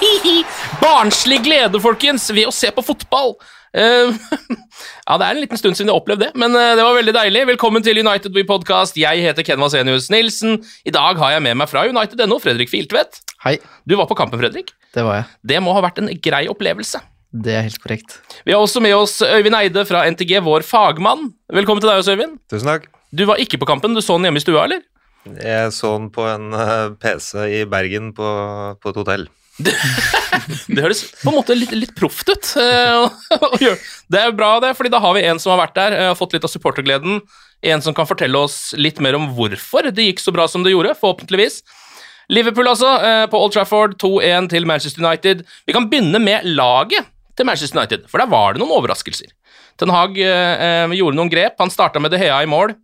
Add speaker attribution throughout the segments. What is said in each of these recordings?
Speaker 1: Barnslig glede, folkens, ved å se på fotball. Uh, ja, det er en liten stund siden jeg har opplevd det, men eh, det var veldig deilig. Velkommen til United We Podcast. Jeg heter Ken Vasenius Nilsen. I dag har jeg med meg fra United.no Fredrik Filtvedt.
Speaker 2: Hei,
Speaker 1: Du var på kampen, Fredrik.
Speaker 2: det var jeg.
Speaker 1: Det må ha vært en grei opplevelse.
Speaker 2: Det er helt korrekt.
Speaker 1: Vi har også med oss Øyvind Eide fra NTG, vår fagmann. Velkommen til deg også, Øyvind.
Speaker 3: Tusen takk.
Speaker 1: Du var ikke på kampen, du så den hjemme i stua, eller?
Speaker 3: Jeg så den på en eh, PC i Bergen på, på et hotell.
Speaker 1: Det høres på en måte litt, litt proft ut. eh, det er bra, det, fordi da har vi en som har vært der, og fått litt av supportergleden. En som kan fortelle oss litt mer om hvorfor det gikk så bra som det gjorde, forhåpentligvis. Liverpool, altså, eh, på Old Trafford, 2-1 til Manchester United. Vi kan begynne med laget til Manchester United, for der var det noen overraskelser. Ten Hag eh, eh, gjorde noen grep. Han starta med De Hea i mål.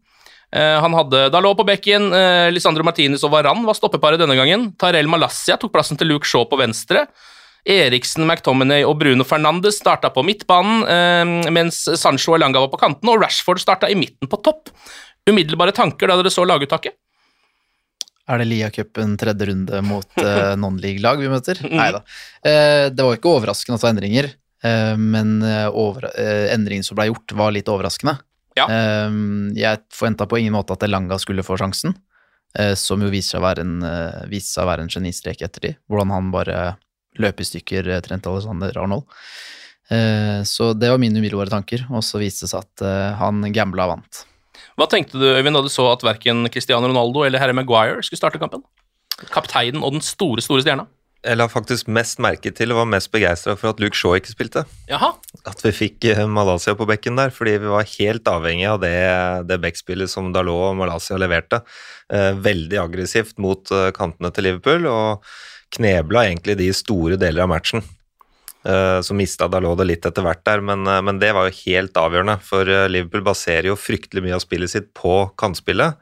Speaker 1: Eh, han hadde Dalot på bekken, eh, Lisandro Martinez og Varan var stoppeparet denne gangen. Tarell Malassia tok plassen til Luke Shaw på venstre. Eriksen, McTominay og Bruno Fernandes starta på midtbanen, eh, mens Sancho og Elanga var på kanten, og Rashford starta i midten på topp. Umiddelbare tanker da dere så laguttaket?
Speaker 2: Er det Lia-cupen tredje runde mot uh, non-league-lag vi møter? Nei da. Det var ikke overraskende at det var endringer, men endringen som ble gjort, var litt overraskende.
Speaker 1: Ja.
Speaker 2: Eh, jeg forventa på ingen måte at Elanga skulle få sjansen, eh, som jo viser seg å være en, eh, å være en genistrek etter de. Hvordan han bare løp i stykker eh, Trent Alexander Arnold. Så det var mine umiddelbare tanker, og så viste det seg at han gambla og vant.
Speaker 1: Hva tenkte du, Øyvind, da du så at verken Cristiano Ronaldo eller herre Maguire skulle starte kampen? Kapteinen og den store, store stjerna.
Speaker 3: Jeg la faktisk mest merke til og var mest begeistra for at Luke Shaw ikke spilte.
Speaker 1: Jaha.
Speaker 3: At vi fikk eh, Malaysia på bekken der, fordi vi var helt avhengig av det, det backspillet som Dalot og Malaysia leverte. Eh, veldig aggressivt mot eh, kantene til Liverpool, og knebla egentlig de store deler av matchen. Så mista Dalot det litt etter hvert der, men, men det var jo helt avgjørende. For Liverpool baserer jo fryktelig mye av spillet sitt på kantspillet.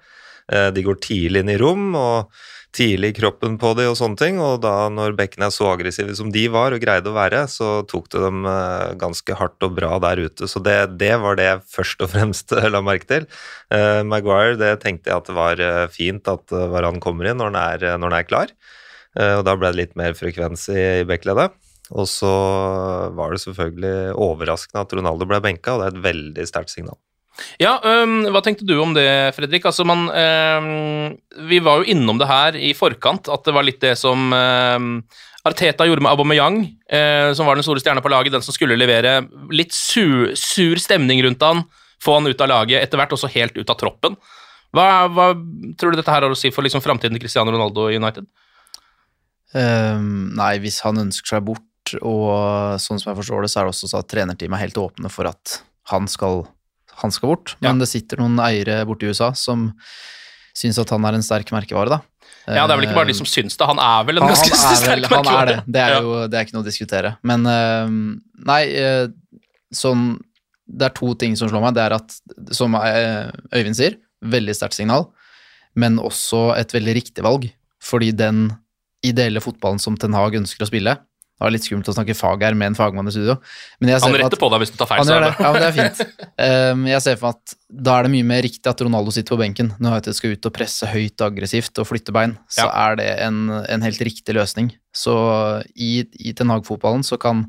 Speaker 3: De går tidlig inn i rom og tidlig i kroppen på de og sånne ting, og da når bekkene er så aggressive som de var og greide å være, så tok det dem eh, ganske hardt og bra der ute. Så det, det var det jeg først og fremst la merke til. Uh, Maguire, det tenkte jeg at det var eh, fint at eh, Varan kommer inn når han er, når han er klar. Uh, Og da ble det litt mer frekvens i, i bekkleddet. Og så var det selvfølgelig overraskende at Ronaldo ble benka, og det er et veldig sterkt signal.
Speaker 1: Ja, um, hva tenkte du om det, Fredrik? Altså, man, um, vi var jo innom det her i forkant, at det var litt det som um, Arteta gjorde med Aubameyang, uh, som var den store stjerna på laget, den som skulle levere litt sur, sur stemning rundt han, få han ut av laget, etter hvert også helt ut av troppen. Hva, hva tror du dette her har å si for liksom, framtiden til Cristiano Ronaldo i United?
Speaker 2: Nei, hvis han ønsker seg bort, og sånn som jeg forstår det, så er det også så at trenerteamet er helt åpne for at han skal, han skal bort. Men det sitter noen eiere borte i USA som syns at han er en sterk merkevare, da.
Speaker 1: Ja, det er vel ikke bare de som syns det, han er vel en
Speaker 2: han,
Speaker 1: ganske
Speaker 2: er
Speaker 1: sterk
Speaker 2: vel, han er det. Det er jo det er ikke noe å diskutere. Men ehm, nei, eh, sånn Det er to ting som slår meg. Det er at, som eh, Øyvind sier, veldig sterkt signal, men også et veldig riktig valg. Fordi den ideelle fotballen som Ten Hag ønsker å spille Det var litt skummelt å snakke fag her med en fagmann i studio. Men jeg ser
Speaker 1: Han retter
Speaker 2: at-
Speaker 1: på deg hvis du tar feil.
Speaker 2: han gjør det. Ja, men det er fint. Um, jeg ser for meg at da er det mye mer riktig at Ronaldo sitter på benken når United skal ut og presse høyt og aggressivt og flytte bein. Så
Speaker 1: Ja.
Speaker 2: er det en, en helt riktig løsning. Så i, i Ten Hag-fotballen så kan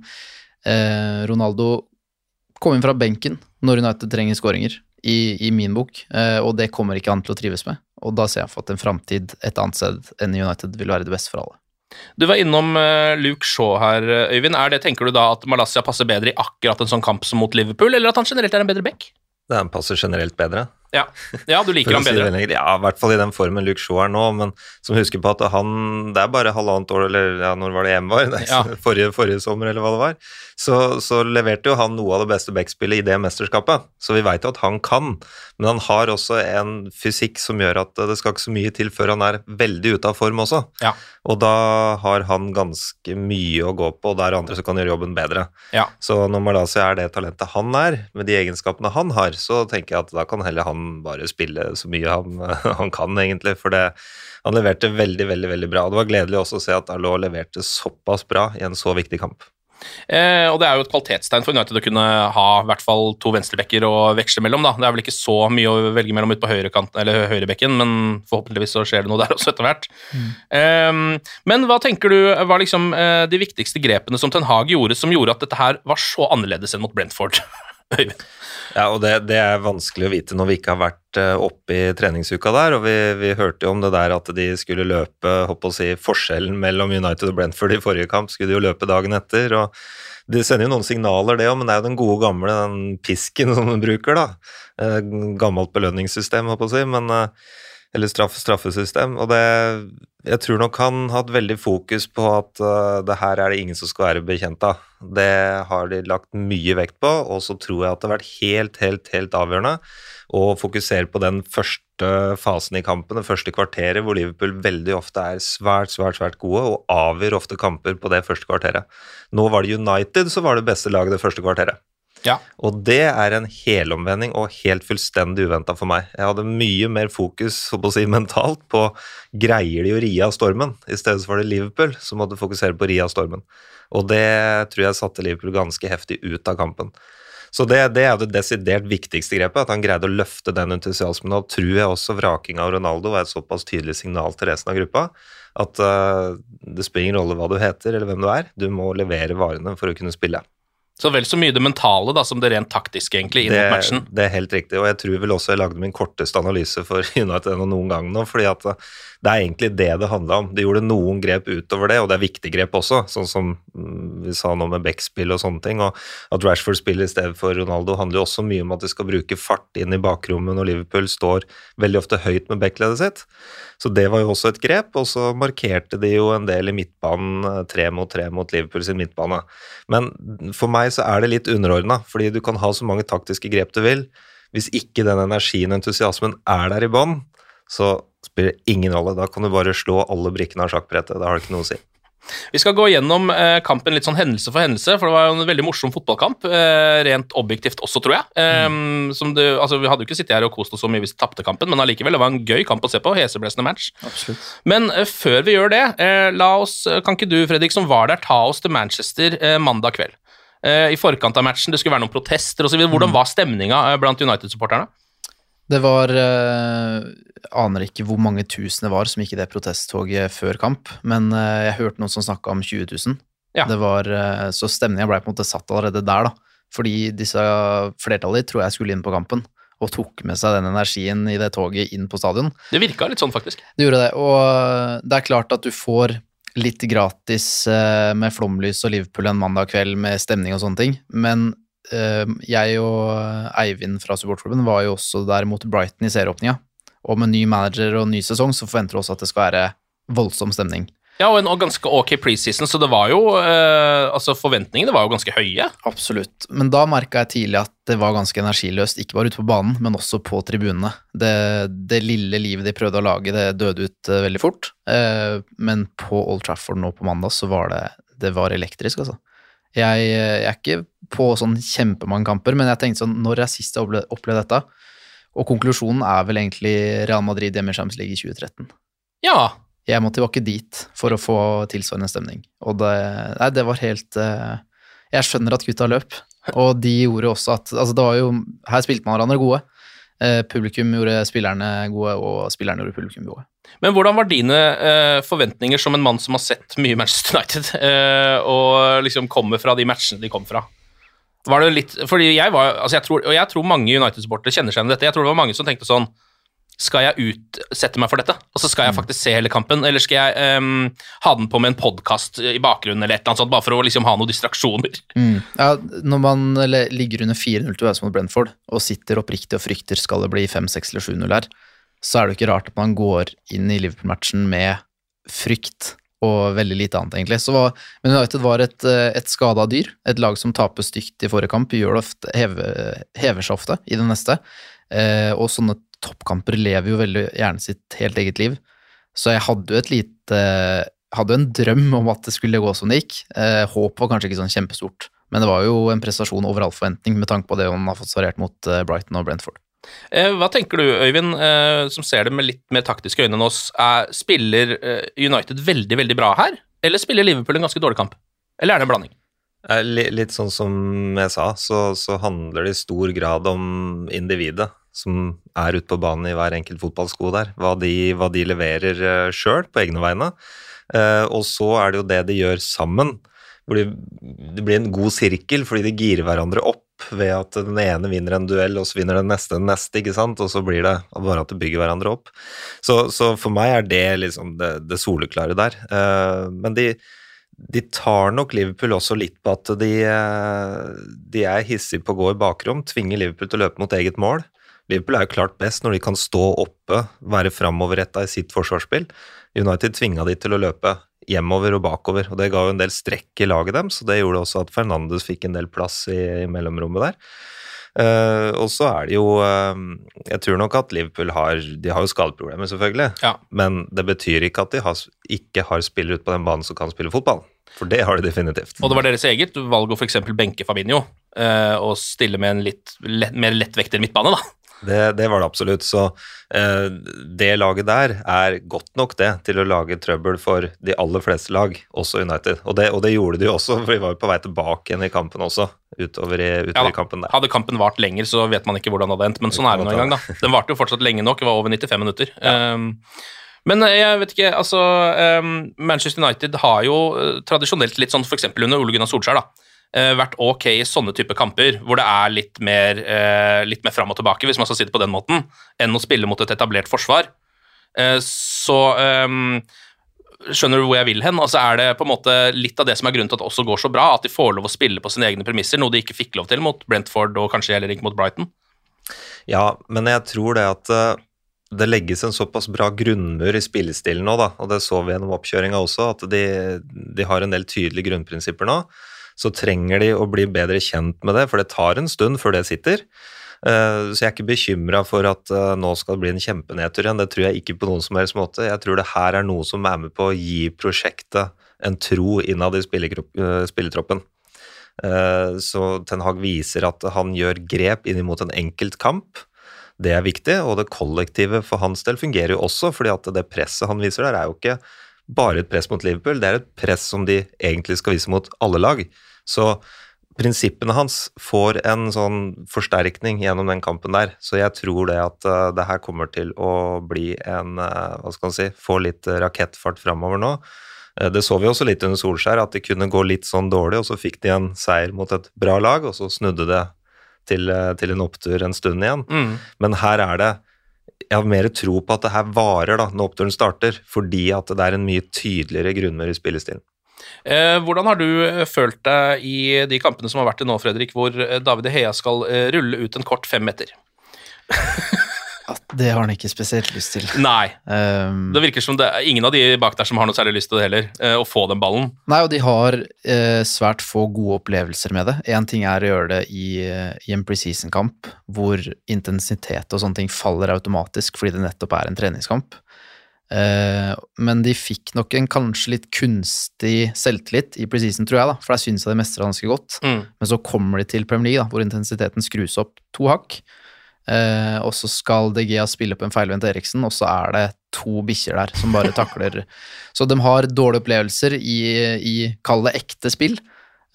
Speaker 2: eh, Ronaldo komme inn fra benken når United trenger skåringer, i, i min bok, eh, og det kommer ikke han til å trives med. Og da ser jeg for at en framtid et annet sted enn United vil være det beste for alle.
Speaker 1: Du var innom eh, Luke Shaw her, eh, Øyvind. Er det, tenker du da at Malaysia passer bedre i akkurat en sånn kamp som mot Liverpool, eller at han generelt er en bedre back?
Speaker 3: Han passer generelt bedre.
Speaker 1: Ja, ja du liker ham bedre.
Speaker 3: Si. Ja, i hvert fall i den formen Luke Shaw er nå, men som husker på at han Det er bare halvannet år, eller ja, når var det EM var?
Speaker 1: Ja.
Speaker 3: forrige, forrige sommer, eller hva det var. Så, så leverte jo han noe av det beste backspillet i det mesterskapet, så vi veit jo at han kan. Men han har også en fysikk som gjør at det skal ikke så mye til før han er veldig ute av form også.
Speaker 1: Ja.
Speaker 3: Og da har han ganske mye å gå på, og det er andre som kan gjøre jobben bedre.
Speaker 1: Ja.
Speaker 3: Så når Malaysia er det talentet han er, med de egenskapene han har, så tenker jeg at da kan heller han bare spille så mye han, han kan, egentlig. For det, han leverte veldig, veldig veldig bra. Det var gledelig også å se at Alot leverte såpass bra i en så viktig kamp.
Speaker 1: Eh, og det er jo et kvalitetstegn for United å kunne ha i hvert fall to venstrebekker å veksle mellom. da. Det er vel ikke så mye å velge mellom ute på høyrekanten, eller høyrebekken, men forhåpentligvis så skjer det noe der også etter hvert. Eh, men hva tenker du var liksom eh, de viktigste grepene som Ten Hag gjorde, som gjorde at dette her var så annerledes enn mot Brentford?
Speaker 3: Ja, og det, det er vanskelig å vite når vi ikke har vært eh, oppe i treningsuka der. Og vi, vi hørte jo om det der at de skulle løpe å si, Forskjellen mellom United og Brentford i forrige kamp skulle de jo løpe dagen etter. og Det sender jo noen signaler, det òg, men det er jo den gode gamle den pisken som de bruker. da. Eh, Gammelt belønningssystem, håper jeg å si. men... eller straff, straffesystem. Og det Jeg tror nok han har hatt veldig fokus på at uh, det her er det ingen som skal være bekjent av. Det har de lagt mye vekt på, og så tror jeg at det har vært helt, helt, helt avgjørende å fokusere på den første fasen i kampen, det første kvarteret, hvor Liverpool veldig ofte er svært, svært, svært gode og avgjør ofte kamper på det første kvarteret. Nå var det United som var det beste laget det første kvarteret.
Speaker 1: Ja.
Speaker 3: Og det er en helomvending og helt fullstendig uventa for meg. Jeg hadde mye mer fokus på å si, mentalt på greier de å ri av stormen, i stedet for det Liverpool som måtte fokusere på å ri av stormen. Og det tror jeg satte Liverpool ganske heftig ut av kampen. Så det, det er det desidert viktigste grepet, at han greide å løfte den entusiasmen. Og tror jeg også vraking av Ronaldo var et såpass tydelig signal til resten av gruppa at uh, det spiller ingen rolle hva du heter eller hvem du er, du må levere varene for å kunne spille.
Speaker 1: Så vel så mye det mentale da, som det rent taktiske, egentlig, inn mot matchen.
Speaker 3: Det er helt riktig, og jeg tror vel også jeg lagde min korteste analyse for United noen gang nå, fordi at det er egentlig det det handla om. De gjorde noen grep utover det, og det er viktige grep også, sånn som mm, vi sa nå med backspill og sånne ting. og At Rashford spiller i stedet for Ronaldo handler jo også mye om at de skal bruke fart inn i bakrommet når Liverpool står veldig ofte høyt med backledet sitt. Så det var jo også et grep, og så markerte de jo en del i midtbanen, eh, tre mot tre mot Liverpool sin midtbane. Men for meg så er det litt underordna, fordi du kan ha så mange taktiske grep du vil. Hvis ikke den energien og entusiasmen er der i bånn, så spiller det ingen rolle. Da kan du bare slå alle brikkene av sjakkbrettet. Da har det ikke noe å si.
Speaker 1: Vi skal gå gjennom eh, kampen litt sånn hendelse for hendelse, for det var jo en veldig morsom fotballkamp. Eh, rent objektivt også, tror jeg. Eh, som det, altså, vi hadde jo ikke sittet her og kost oss så mye hvis vi tapte kampen, men allikevel, det var en gøy kamp å se på. Heseblesende match.
Speaker 2: Absolutt.
Speaker 1: Men eh, før vi gjør det, eh, la oss, kan ikke du, Fredrik, som var der, ta oss til Manchester eh, mandag kveld? Eh, I forkant av matchen, det skulle være noen protester osv. Hvordan var stemninga eh, blant United-supporterne?
Speaker 2: Det var eh, Aner ikke hvor mange tusen det var som gikk i det protesttoget før kamp, men eh, jeg hørte noen som snakka om 20 000.
Speaker 1: Ja.
Speaker 2: Det var, eh, så stemninga blei på en måte satt allerede der, da. Fordi disse flertallet tror jeg skulle inn på kampen, og tok med seg den energien i det toget inn på stadion.
Speaker 1: Det virka litt sånn, faktisk.
Speaker 2: Det gjorde det, og det er klart at du får litt gratis eh, med flomlys og Liverpool en mandag kveld med stemning og sånne ting, men eh, jeg og Eivind fra supportklubben var jo også der mot Brighton i serieåpninga, og med ny manager og ny sesong så forventer vi også at det skal være voldsom stemning.
Speaker 1: Ja, og en og ganske ok preseason, så det var jo eh, Altså, forventningene var jo ganske høye.
Speaker 2: Absolutt, men da merka jeg tidlig at det var ganske energiløst, ikke bare ute på banen, men også på tribunene. Det, det lille livet de prøvde å lage, det døde ut eh, veldig fort, eh, men på Old Trafford nå på mandag så var det, det var elektrisk, altså. Jeg, jeg er ikke på sånn kjempemange kamper, men jeg tenkte sånn, når jeg sist har opplevd, opplevd dette? Og konklusjonen er vel egentlig Real Madrid hjemme i Champions League i 2013.
Speaker 1: Ja,
Speaker 2: jeg må tilbake dit for å få tilsvarende stemning. Og det, nei, det var helt eh, Jeg skjønner at gutta løp, og de gjorde også at Altså, det var jo Her spilte man hverandre gode. Eh, publikum gjorde spillerne gode, og spillerne gjorde publikum gode.
Speaker 1: Men hvordan var dine eh, forventninger som en mann som har sett mye Manchester United, eh, og liksom kommer fra de matchene de kom fra? Var det litt Fordi jeg var altså jeg tror, Og jeg tror mange United-sportere kjenner seg igjen i dette. Jeg tror det var mange som tenkte sånn Skal jeg utsette meg for dette? Altså Skal jeg faktisk se hele kampen, eller skal jeg um, ha den på med en podkast i bakgrunnen, eller et eller annet sånt, bare for å liksom ha noen distraksjoner?
Speaker 2: Mm. Ja, når man eller, ligger under 4-0 til Wales mot Brentford, og sitter oppriktig og frykter skal det bli 5-6 eller 7-0 her, så er det jo ikke rart at man går inn i Liverpool-matchen med frykt og veldig lite annet, egentlig. Var, men United var et, eh, et skada dyr. Et lag som taper stygt i forrige kamp, gjør det ofte, hever, hever seg ofte i den neste. Eh, og sånne toppkamper lever jo veldig gjerne sitt helt eget liv. Så jeg hadde jo et lite Hadde en drøm om at det skulle gå som det gikk. Eh, håp var kanskje ikke sånn kjempestort, men det var jo en prestasjon over all forventning med tanke på det man har fått svarert mot eh, Brighton og Brentford.
Speaker 1: Eh, hva tenker du, Øyvind, eh, som ser det med litt mer taktiske øyne enn oss, er, spiller eh, United veldig, veldig bra her, eller spiller Liverpool en ganske dårlig kamp? Eller er det en blanding?
Speaker 3: Litt sånn som jeg sa, så, så handler det i stor grad om individet som er ute på banen i hver enkelt fotballsko der. Hva de, hva de leverer sjøl på egne vegne. og så er det jo det de gjør sammen. Hvor de, det blir en god sirkel fordi de girer hverandre opp ved at den ene vinner en duell, og så vinner den neste den neste, ikke sant, og så blir det bare at de bygger hverandre opp. Så, så for meg er det liksom det, det soleklare der. Uh, men de, de, tar nok Liverpool også litt på at de, de er hissige på å gå i bakrom, tvinger Liverpool til å løpe mot eget mål. Liverpool er jo klart best når de kan stå oppe, være framoverretta i sitt forsvarsspill. United tvinga de til å løpe hjemover og bakover, og det ga jo en del strekk i laget dem, så det gjorde også at Fernandes fikk en del plass i, i mellomrommet der. Uh, og så er det jo uh, Jeg tror nok at Liverpool har De har jo skadeproblemer, selvfølgelig,
Speaker 1: ja.
Speaker 3: men det betyr ikke at de har, ikke har spillere ute på den banen som kan spille fotball. For det har de definitivt.
Speaker 1: Og det var deres eget valg å f.eks. benke Fabinho uh, og stille med en litt lett, mer lettvekter midtbane, da.
Speaker 3: Det, det, var det absolutt. Så eh, det laget der er godt nok det til å lage trøbbel for de aller fleste lag, også United. Og det, og det gjorde de jo også, for de var jo på vei tilbake igjen i kampen også. utover i, utover
Speaker 1: ja,
Speaker 3: kampen der.
Speaker 1: Hadde kampen vart lenger, så vet man ikke hvordan det hadde endt, men sånn er det nå engang, da. Den varte jo fortsatt lenge nok, det var over 95 minutter. Ja. Um, men eh, jeg vet ikke, altså um, Manchester United har jo uh, tradisjonelt litt sånn f.eks. under Ole Gunnar Solskjær, da vært ok i sånne type kamper, hvor det er litt mer, uh, litt mer fram og tilbake, hvis man skal si det på den måten, enn å spille mot et etablert forsvar. Uh, så skjønner du hvor jeg vil hen? Altså Er det på en måte litt av det som er grunnen til at det også går så bra, at de får lov å spille på sine egne premisser, noe de ikke fikk lov til mot Brentford og kanskje heller ikke mot Brighton?
Speaker 3: Ja, men jeg tror det at det legges en såpass bra grunnmur i spillestilen nå, da, og det så vi gjennom oppkjøringa også, at de, de, har en del tydelige grunnprinsipper nå så trenger de å bli bedre kjent med det, for det tar en stund før det sitter. Eh, så jeg er ikke bekymra for at eh, nå skal det bli en kjempenedtur igjen. Det tror jeg ikke på noen som helst måte. Jeg tror det her er noe som er med på å gi prosjektet en tro innad i spillertroppen. spilletroppen. Så Ten Hag viser at han gjør grep inn mot en enkelt kamp. Det er viktig, og det kollektive for hans del fungerer jo også, fordi at det presset han viser der, er jo ikke bare et press mot Liverpool, det er et press som de egentlig skal vise mot alle lag. Så prinsippene hans får en sånn forsterkning gjennom den kampen der. Så jeg tror det at uh, det her kommer til å bli en uh, Hva skal man si Få litt rakettfart framover nå. Uh, det så vi også litt under Solskjær, at det kunne gå litt sånn dårlig, og så fikk de en seier mot et bra lag, og så snudde det til, til en opptur en stund igjen.
Speaker 1: Mm.
Speaker 3: Men her er det jeg har mer tro på at det her varer da, når oppturen starter, fordi at det er en mye tydeligere grunnmur i spillestilen.
Speaker 1: Eh, hvordan har du eh, følt deg i de kampene som har vært til nå, Fredrik, hvor eh, David Hea skal rulle ut en kort femmeter?
Speaker 2: det har han ikke spesielt lyst til.
Speaker 1: Nei.
Speaker 2: Um,
Speaker 1: det virker som det er ingen av de bak der som har noe særlig lyst til det heller, å få den ballen.
Speaker 2: Nei, og de har uh, svært få gode opplevelser med det. Én ting er å gjøre det i, i en preseason-kamp, hvor intensitet og sånne ting faller automatisk fordi det nettopp er en treningskamp. Eh, men de fikk nok en kanskje litt kunstig selvtillit i preseason, tror jeg, da, for der syns jeg de mestra ganske godt.
Speaker 1: Mm.
Speaker 2: Men så kommer de til Premier League, da, hvor intensiteten skrus opp to hakk. Eh, og så skal De Gea spille på en feilvendt Eriksen, og så er det to bikkjer der som bare takler Så de har dårlige opplevelser i, i kall det ekte spill.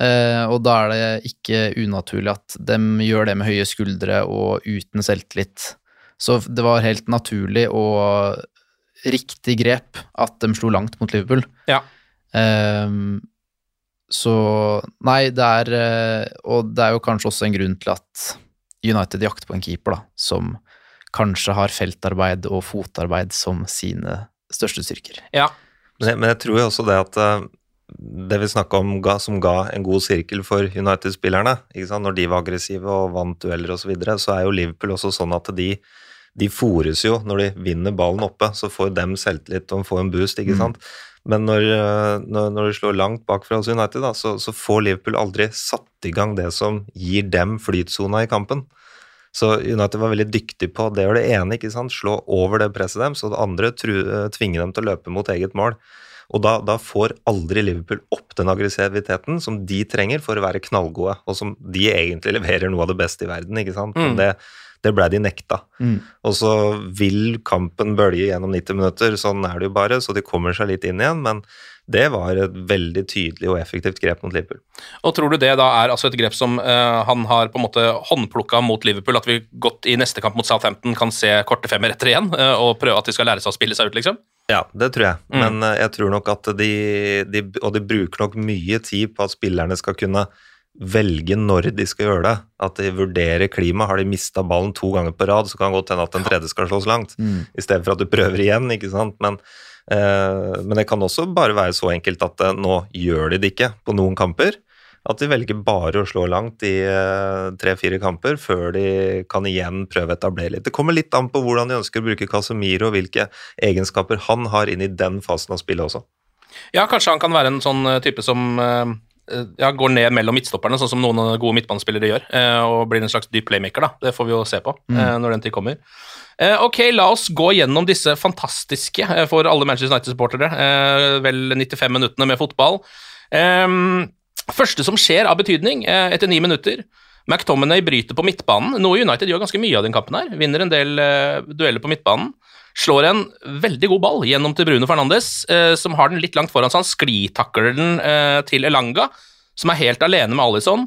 Speaker 2: Eh, og da er det ikke unaturlig at de gjør det med høye skuldre og uten selvtillit. Så det var helt naturlig og riktig grep at de slo langt mot Liverpool.
Speaker 1: Ja.
Speaker 2: Eh, så Nei, det er eh, Og det er jo kanskje også en grunn til at United jakter på en keeper, da, som kanskje har feltarbeid og fotarbeid som sine største styrker.
Speaker 1: Ja.
Speaker 3: Men jeg, men jeg tror jo også det at eh, det vi snakka om ga, som ga en god sirkel for United-spillerne, ikke sant? når de var aggressive og vant dueller osv., så, videre, så er jo Liverpool også sånn at de, de fòres jo når de vinner ballen oppe, så får dem selvtillit og får en boost, ikke sant. Men når, eh, når, når de slår langt bakfra hos United, da, så, så får Liverpool aldri satt i gang det som gir dem flytsona i kampen. Så United var veldig dyktig på det var det ene, ikke sant, slå over det presset dem, så det andre eh, tvinge dem til å løpe mot eget mål. Og da, da, får aldri Liverpool opp den aggressiviteten som de trenger for å være knallgode, og som de egentlig leverer noe av det beste i verden. ikke sant?
Speaker 1: Mm.
Speaker 3: Det, det ble de nekta.
Speaker 2: Mm.
Speaker 3: Og så vil kampen bølge gjennom 90 minutter, sånn er det jo bare, så de kommer seg litt inn igjen. Men det var et veldig tydelig og effektivt grep mot Liverpool.
Speaker 1: Og tror du det da er altså et grep som uh, han har på en måte håndplukka mot Liverpool, at vi godt i neste kamp mot Southampton kan se korte femmer etter igjen, uh, og prøve at de skal lære seg å spille seg ut, liksom?
Speaker 3: Ja, det tror jeg.
Speaker 1: Mm.
Speaker 3: Men eh, jeg tror nok at de, de Og de bruker nok mye tid på at spillerne skal kunne velge når de skal gjøre det. At de vurderer klima. Har de mista ballen to ganger på rad, så kan det godt hende at den tredje skal slås langt.
Speaker 2: Mm.
Speaker 3: I stedet for at du prøver igjen, ikke sant. Men, eh, men det kan også bare være så enkelt at eh, nå gjør de det ikke på noen kamper. At de velger bare å slå langt i eh, tre-fire kamper før de kan igjen prøve å etablere litt. Det kommer litt an på hvordan de ønsker å bruke Casemiro og hvilke egenskaper han har inn i den fasen av spillet også.
Speaker 1: Ja, kanskje han kan være en sånn eh, type som eh, ja, går ned mellom midtstopperne, sånn som noen gode midtbanespillere gjør, eh, og blir en slags dyp playmaker. da. Det får vi jo se på
Speaker 2: Mm.
Speaker 1: eh, når den tid kommer. Eh, Ok, la oss gå gjennom disse fantastiske, eh, for alle Manchester United-supportere, eh, vel 95 minuttene med fotball. Ehm, første som skjer av betydning eh, etter ni minutter McTominay bryter på midtbanen, noe United gjør ganske mye av den kampen. her, Vinner en del eh, dueller på midtbanen. Slår en veldig god ball gjennom til Bruno Fernandes, eh, som har den litt langt foran seg. Han sklitakler den eh, til Elanga, som er helt alene med Alison,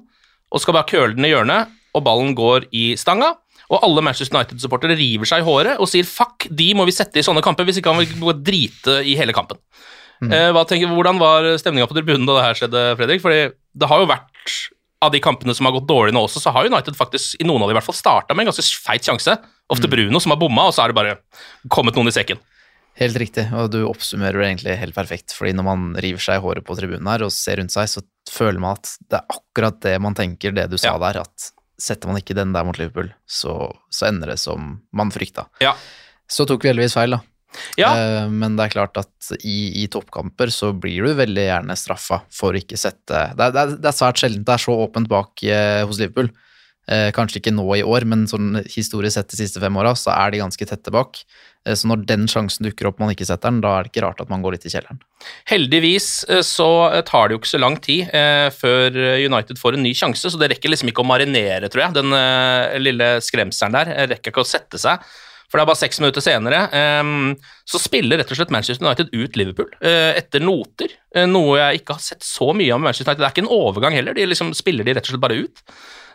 Speaker 1: og skal bare køle den i hjørnet, og ballen går i stanga. Og alle Manchester United-supportere river seg i håret og sier fuck, de må vi sette i sånne kamper, hvis ikke han vil gå drite i hele kampen. Eh, hva tenker, hvordan var stemninga på tribunen da det her skjedde, Fredrik? Fordi det har jo vært av de kampene som har gått dårlig nå også, så har United faktisk i noen av de i hvert fall starta med en ganske feit sjanse. Ofte Bruno som har bomma, og så er det bare kommet noen i sekken.
Speaker 2: Helt riktig, og du oppsummerer det egentlig helt perfekt. fordi når man river seg i håret på tribunen her og ser rundt seg, så føler man at det er akkurat det man tenker, det du sa
Speaker 1: Ja.
Speaker 2: der, at setter man ikke den der mot Liverpool, så, så ender det som man frykta.
Speaker 1: Ja.
Speaker 2: Så tok vi heldigvis feil, da.
Speaker 1: Ja.
Speaker 2: Eh, Men det er klart at i, i toppkamper så blir du veldig gjerne straffa for å ikke sette Det er, det er, det er svært sjelden det er så åpent bak eh, hos Liverpool. Eh, kanskje ikke nå i år, men sånn historisk sett de siste fem åra, så er de ganske tette bak. Så når den sjansen dukker opp man ikke setter den, da er det ikke rart at man går litt i kjelleren.
Speaker 1: Heldigvis så tar det jo ikke så lang tid før United får en ny sjanse, så det rekker liksom ikke å marinere, tror jeg. Den lille skremselen der rekker ikke å sette seg. For det er bare seks minutter senere eh, så spiller rett og slett Manchester United ut Liverpool eh, etter noter. Eh, noe jeg ikke har sett så mye av med Manchester United. Det er ikke en overgang heller, de liksom spiller de rett og slett bare ut.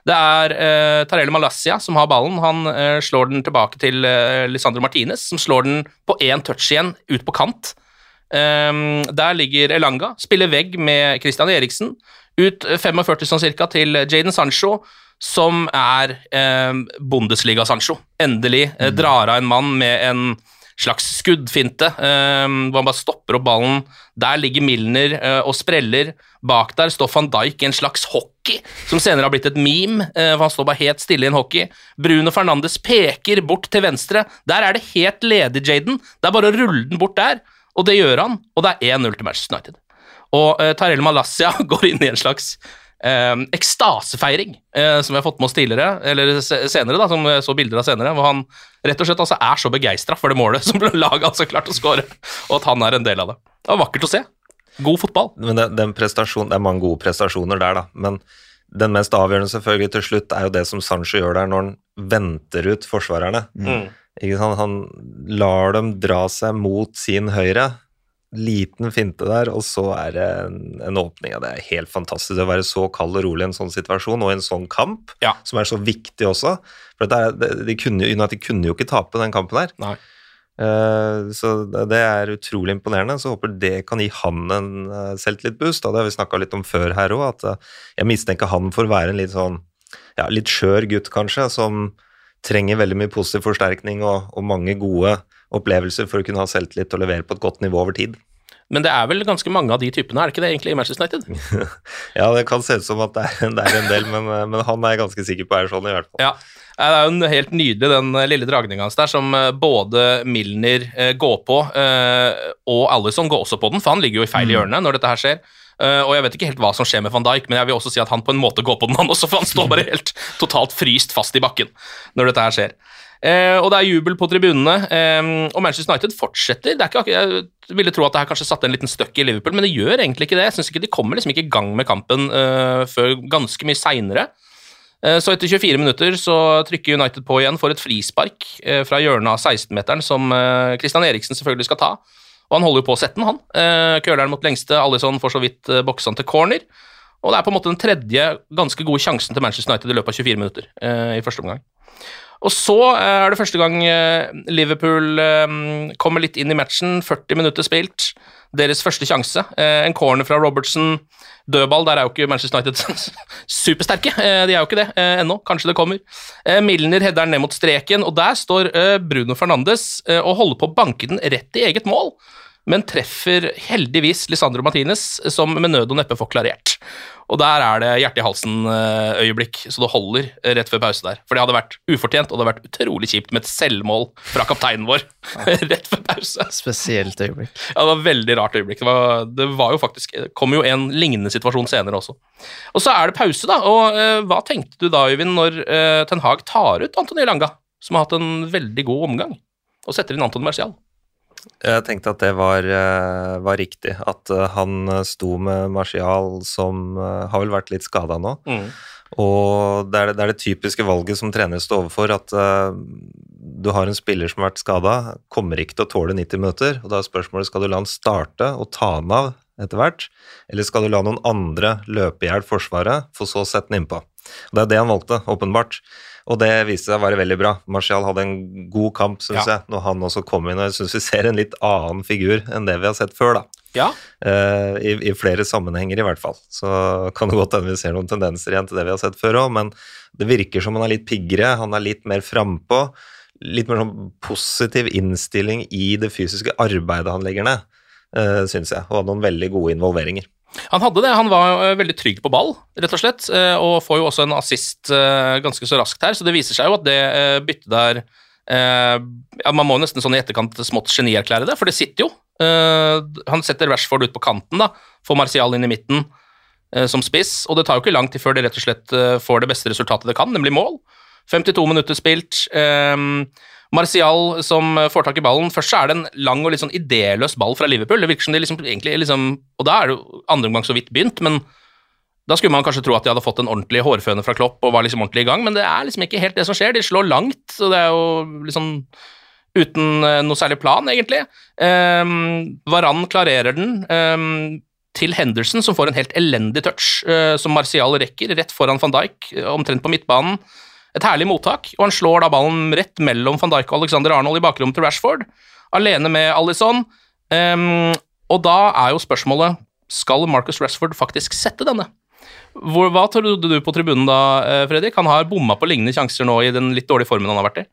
Speaker 1: Det er eh, Tarele Malassia som har ballen. Han eh, slår den tilbake til Lisandro Martinez, som slår den på én touch igjen, ut på kant. Um, der ligger Elanga, spiller vegg med Christian Eriksen. Ut 45 sånn cirka til Jaden Sancho, som er eh, Bundesliga-Sancho. Endelig eh, drar av en mann med en slags skuddfinte, eh, hvor han bare stopper opp ballen. Der ligger Milner eh, og spreller. Bak der står van Dijk i en slags hockey, som senere har blitt et meme. eh, for Han står bare helt stille i en hockey. Bruno Fernandes peker bort til venstre. Der er det helt ledig, Jaden. Det er bare å rulle den bort der. Og det gjør han, og det er 1-0 til Manchester United. Og eh, Tarell Malassia går inn i en slags eh, ekstasefeiring, eh, som vi har fått med oss tidligere, eller senere, da, som jeg så bilder av senere, hvor han rett og slett altså, er så begeistra for det målet som laget altså klarte å skåre, og at han er en del av det. Det var vakkert å se. God fotball.
Speaker 3: Men den prestasjon, det er mange gode prestasjoner der, da. Men Den mest avgjørende selvfølgelig til slutt er jo det som Sancho gjør der når han venter ut forsvarerne.
Speaker 1: Mm.
Speaker 3: Sant? Han lar dem dra seg mot sin høyre. Liten finte der, og så er det en, en åpning. Ja, det er helt fantastisk å være så kald og rolig i en sånn situasjon og i en sånn kamp,
Speaker 1: Ja.
Speaker 3: som er så viktig også. For det er, det, de kunne, United kunne jo ikke tape den kampen der.
Speaker 1: Nei.
Speaker 3: Eh, så det det er utrolig imponerende. Så håper det kan gi han en uh, selvtillitsboost. da. Det har vi snakka litt om før her òg, at eh, jeg mistenker han for å være en litt sånn ja, litt skjør gutt, kanskje, som trenger veldig mye positiv forsterkning og, og mange gode opplevelser for å kunne ha selvtillit og levere på et godt nivå over tid.
Speaker 1: Men det er vel ganske mange av de typene, er det ikke det egentlig i Manchester United?
Speaker 3: Ja, det kan se ut som at det er, det er en del, men, men han er jeg ganske sikker på er sånn, i hvert fall.
Speaker 1: Ja. Det er jo en helt nydelig, den lille dragninga hans der, som eh, både Milner eh, går på, eh, og Alison går også på den, for han ligger jo i feil hjørne når dette her skjer. Og jeg vet ikke helt hva som skjer med van Dijk, men jeg vil også si at han på en måte går på den, han også, for han står bare helt totalt fryst fast i bakken når dette her skjer. Eh, og det er jubel på tribunene, eh, og Manchester United fortsetter. Det er ikke, jeg ville tro at det her kanskje satte en liten støkk i Liverpool, men det gjør egentlig ikke det. Jeg synes ikke De kommer liksom ikke i gang med kampen eh, før ganske mye seinere. Så etter 24 minutter så trykker United på igjen for et frispark fra hjørnet av 16-meteren, som Christian Eriksen selvfølgelig skal ta. Og han holder jo på å sette den, han. Køleren mot lengste, Alison får så vidt boksa til corner. Og det er på en måte den tredje ganske gode sjansen til Manchester United i løpet av 24 minutter i første omgang. Og så eh, er det første gang eh, Liverpool eh, kommer litt inn i matchen, 40 minutter spilt. Deres første sjanse. En corner fra Robertson. Dødball, der er jo ikke Manchester United supersterke. De er jo ikke det ennå. Kanskje det kommer. Milner header ned mot streken, og der står Bruno Fernandes og holder på å banke den rett i eget mål, men treffer heldigvis Lisandro Martinez, som med nød og neppe får klarert. Og der er det hjerte i halsen-øyeblikk, så det holder eh, rett før pause der. For det hadde vært ufortjent, og det hadde vært utrolig kjipt med et selvmål fra kapteinen vår rett før pause.
Speaker 2: Spesielt øyeblikk.
Speaker 1: Ja, det var et veldig rart øyeblikk. Det var, det var jo faktisk det kom jo en lignende situasjon senere også. Og så er det pause, da. Og uh, hva tenkte du da, Øyvind, når uh, Ten Hag tar ut Antony Langa, som har hatt en veldig god omgang, og setter inn Anton Marcial?
Speaker 3: Jeg tenkte at det var, eh, var riktig. At eh, han eh, sto med Martial, som har vel vært litt skada nå. Og det er det, det er det typiske valget som trener står overfor, at uh, du har en spiller som har vært skada, kommer ikke til å tåle 90 minutter, og da er spørsmålet skal du la han starte og ta han av etter hvert, eller skal du la noen andre løpe i hjel Forsvaret, for så å sette den innpå. Og Det er det han valgte, åpenbart. Og det viste seg å være veldig bra. Martial hadde en god kamp, syns
Speaker 1: Ja.
Speaker 3: jeg, når han også kom inn, og jeg syns vi ser en litt annen figur enn det vi har sett før, da.
Speaker 1: Ja.
Speaker 3: Uh, i, I flere sammenhenger, i hvert fall. Så kan det godt hende vi ser noen tendenser igjen til det vi har sett før òg, men det virker som han er litt piggere, han er litt mer frampå. Litt mer sånn positiv innstilling i det fysiske arbeidet han legger ned, uh, syns jeg. Og hadde noen veldig gode involveringer.
Speaker 1: Han hadde det. Han var eh, veldig trygg på ball, rett og slett, eh, og får jo også en assist eh, ganske så raskt her, så det viser seg jo at det byttet der ja, Man må nesten sånn i etterkant smått genierklære det, for det sitter jo. Han setter Rashford ut på kanten, da, får Martial inn i midten som spiss, og det tar jo ikke lang tid før det rett og slett får det beste resultatet det kan, nemlig mål. 52 minutter spilt. Martial som får tak i ballen. Først så er det en lang og litt sånn idéløs ball fra Liverpool. Det virker som de liksom, egentlig liksom Og da er det jo andre omgang så vidt begynt, men da skulle man kanskje tro at de hadde fått en ordentlig hårføne fra Klopp og var liksom ordentlig i gang, men det er liksom ikke helt det som skjer. De slår langt, og det er jo liksom uten eh, noe særlig plan, egentlig. Um, Varan klarerer den um, til Henderson, som får en helt elendig touch, uh, som Martial rekker, rett foran van Dijk, eh, omtrent på midtbanen. Et herlig mottak, og han slår da ballen rett mellom van Dijk og Alexander Arnold i bakrommet til Rashford, alene med Alison. Um, og da er jo spørsmålet skal Marcus Rashford faktisk sette denne. Hvor, hva trodde du på tribunen da, eh, Fredrik? Han har bomma på lignende sjanser nå i den litt dårlige formen han har vært i.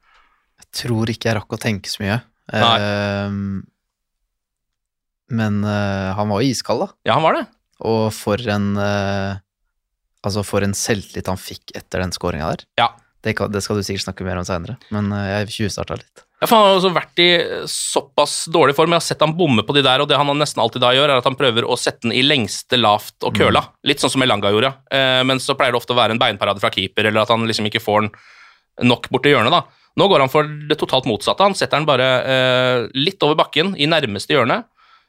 Speaker 2: Jeg tror ikke jeg rakk å tenke så mye. Ehm, men uh, han var jo iskald, da.
Speaker 1: Ja, han var det.
Speaker 2: Og for en uh, Altså, for en selvtillit han fikk etter den skåringa der.
Speaker 1: Ja.
Speaker 2: Det, kan, det skal du sikkert snakke mer om seinere, men eh, jeg tjuvstarta litt.
Speaker 1: Ja, for Han har også vært i såpass dårlig form. Jeg har sett han bomme på de der, og det han nesten alltid da gjør, er at han prøver å sette den i lengste lavt og køla. Litt sånn som Elanga gjorde. Eh, men så pleier det ofte å være en beinparade fra keeper, eller at han liksom ikke får den nok borti hjørnet. da. Nå går han for det totalt motsatte. Han setter den bare eh, litt over bakken, i nærmeste hjørne.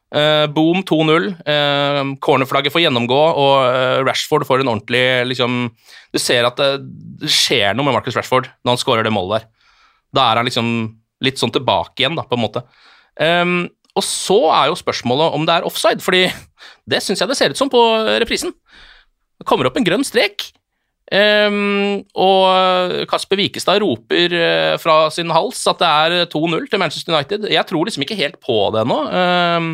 Speaker 1: Eh, boom 2-0. Uh, cornerflagget får gjennomgå, og eh, Rashford får en ordentlig liksom, Du ser at det, skjer noe med Marcus Rashford når han skårer det målet der. Da er han liksom litt sånn tilbake igjen, da, på en måte. Um, og så er jo spørsmålet om det er offside, fordi det syns jeg det ser ut som på reprisen. Det kommer opp en grønn strek. Um, og Kasper Wikestad roper uh, fra sin hals at det er 2-0 til Manchester United. Jeg tror liksom ikke helt på det ennå. Um,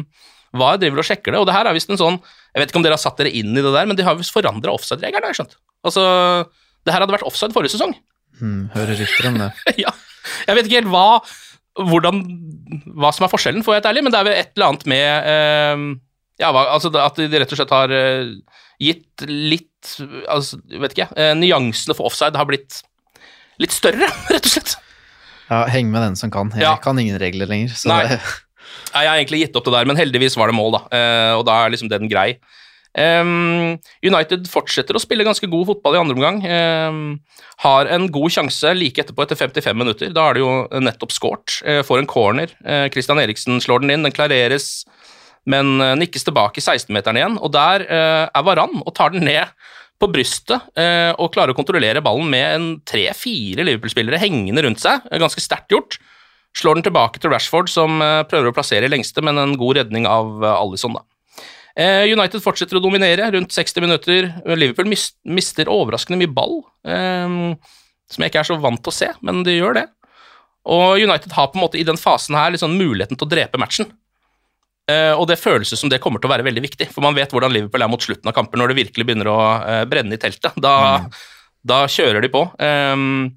Speaker 1: hva jeg driver og sjekker det, og det her er visst en sånn Jeg vet ikke om dere har satt dere inn i det der, men de har visst forandra offside-regelen, har jeg skjønt. Altså, det her hadde vært offside forrige sesong.
Speaker 2: Hmm, hører rykter om det.
Speaker 1: ja. Jeg vet ikke helt hva, hvordan, hva som er forskjellen, for å være helt ærlig, men det er vel et eller annet med uh, ja, altså At de rett og slett har uh, gitt litt altså, vet ikke, eh, Nyansene for offside har blitt litt større, rett og slett.
Speaker 2: Ja, heng med den som kan. Jeg ja. kan ingen regler lenger.
Speaker 1: Nei. Det... jeg har egentlig gitt opp det der, men heldigvis var det mål, da. Eh, og da er liksom den grei. Um, United fortsetter å spille ganske god fotball i andre omgang. Um, har en god sjanse like etterpå, etter 55 minutter. Da er det jo nettopp scoret. Uh, får en corner. Uh, Christian Eriksen slår den inn. Den klareres men eh, nikkes tilbake i 16-meteren igjen, og der eh, er Varan og tar den ned på brystet eh, og klarer å kontrollere ballen med en tre-fire Liverpool-spillere hengende rundt seg. Ganske sterkt gjort. Slår den tilbake til Rashford, som prøver å plassere i lengste, men en god redning av Alison, da. United fortsetter å dominere rundt 60 minutter. Liverpool mister overraskende mye ball, som jeg ikke er så vant til å se, men de gjør det. Og United har på en måte i den fasen her liksom muligheten til å drepe matchen. Uh, og det føles som det kommer til å være veldig viktig, for man vet hvordan Liverpool er mot slutten av kamper, når det virkelig begynner å uh, brenne i teltet. Da, mm. da kjører de på. Um,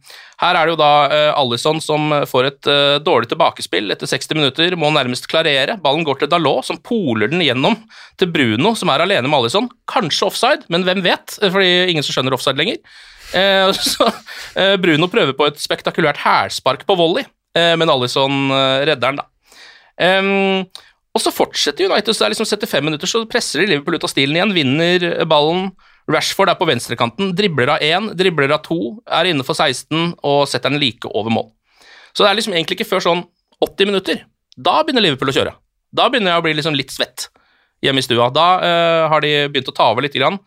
Speaker 1: her er det jo da uh, Alison som får et dårlig tilbakespill etter 60 minutter, må nærmest klarere. Ballen går til Dalot, som poler den gjennom til Bruno, som er alene med Alison. Kanskje offside, men hvem vet, fordi ingen som skjønner offside lenger. så Bruno prøver på et spektakulært hælspark på volley, men Alison redder den, da. Um, og så fortsetter United, så det er liksom 75 minutter, så presser de Liverpool ut av stilen igjen, vinner ballen. Rashford er på venstrekanten, dribler av én, dribler av to, er innenfor 16 og setter den like over mål. Så det er liksom egentlig ikke før sånn 80 minutter. Da begynner Liverpool å kjøre. Da begynner jeg å bli liksom litt svett hjemme i stua. Da uh, har de begynt å ta over litt. Grann.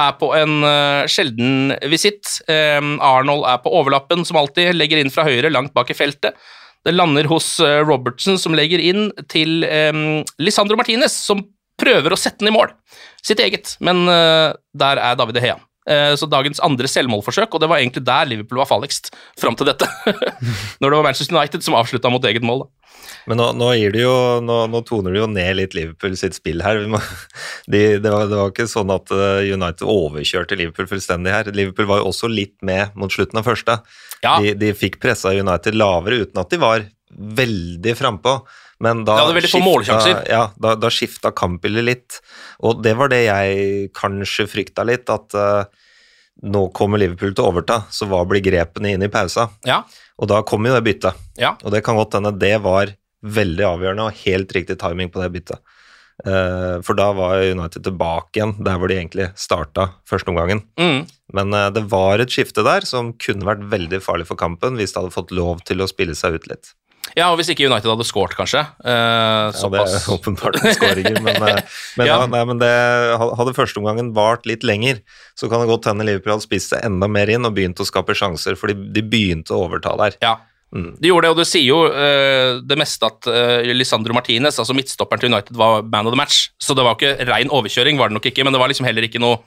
Speaker 1: Er på en uh, sjelden visitt. Um, Arnold er på overlappen, som alltid, legger inn fra høyre, langt bak i feltet. Det lander hos eh, Robertson, som legger inn til um, Lisandro Martinez, som prøver å sette den i mål. Sitt eget, men uh, der er David Hea. Uh, så dagens andre selvmålforsøk, og det var egentlig der Liverpool var farligst fram til dette. Når det var Manchester United som avslutta mot eget mål. Da.
Speaker 3: Men nå, nå, jo, nå, nå, toner de jo ned litt Liverpool sitt spill her. Må, de, det, var, det, var, ikke sånn at United overkjørte Liverpool fullstendig her. Liverpool var jo også litt med mot slutten av første. Ja. De, de, fikk pressa United lavere uten at de var veldig frampå. Men da,
Speaker 1: ja, skifta,
Speaker 3: ja, da, da skifta kampbildet litt, og det var det jeg kanskje frykta litt, at uh, nå kommer Liverpool til å overta, så hva blir grepene inn i pausa?
Speaker 1: Ja.
Speaker 3: Og da kom jo det byttet, og det kan godt hende det var veldig avgjørende og helt riktig timing på det byttet. Uh, for da var United tilbake igjen der hvor de egentlig starta førsteomgangen. Mm. Men uh, det var et skifte der som kunne vært veldig farlig for kampen hvis de hadde fått lov til å spille seg ut litt.
Speaker 1: Ja, og hvis ikke United hadde scoret, kanskje. Uh,
Speaker 3: ja, det er åpenbart skåringer, men, men, ja. nei, men det, hadde førsteomgangen vart litt lenger, så kan det godt hende Liverpool hadde spist seg enda mer inn og begynt å skape sjanser, fordi de begynte å overta der.
Speaker 1: Ja, Mm. De gjorde det, og du sier jo uh, det meste at uh, Lisandro Martinez, altså midtstopperen til United, var man of the match. Så det var ikke rein overkjøring, var det nok ikke, men det var liksom heller ikke noe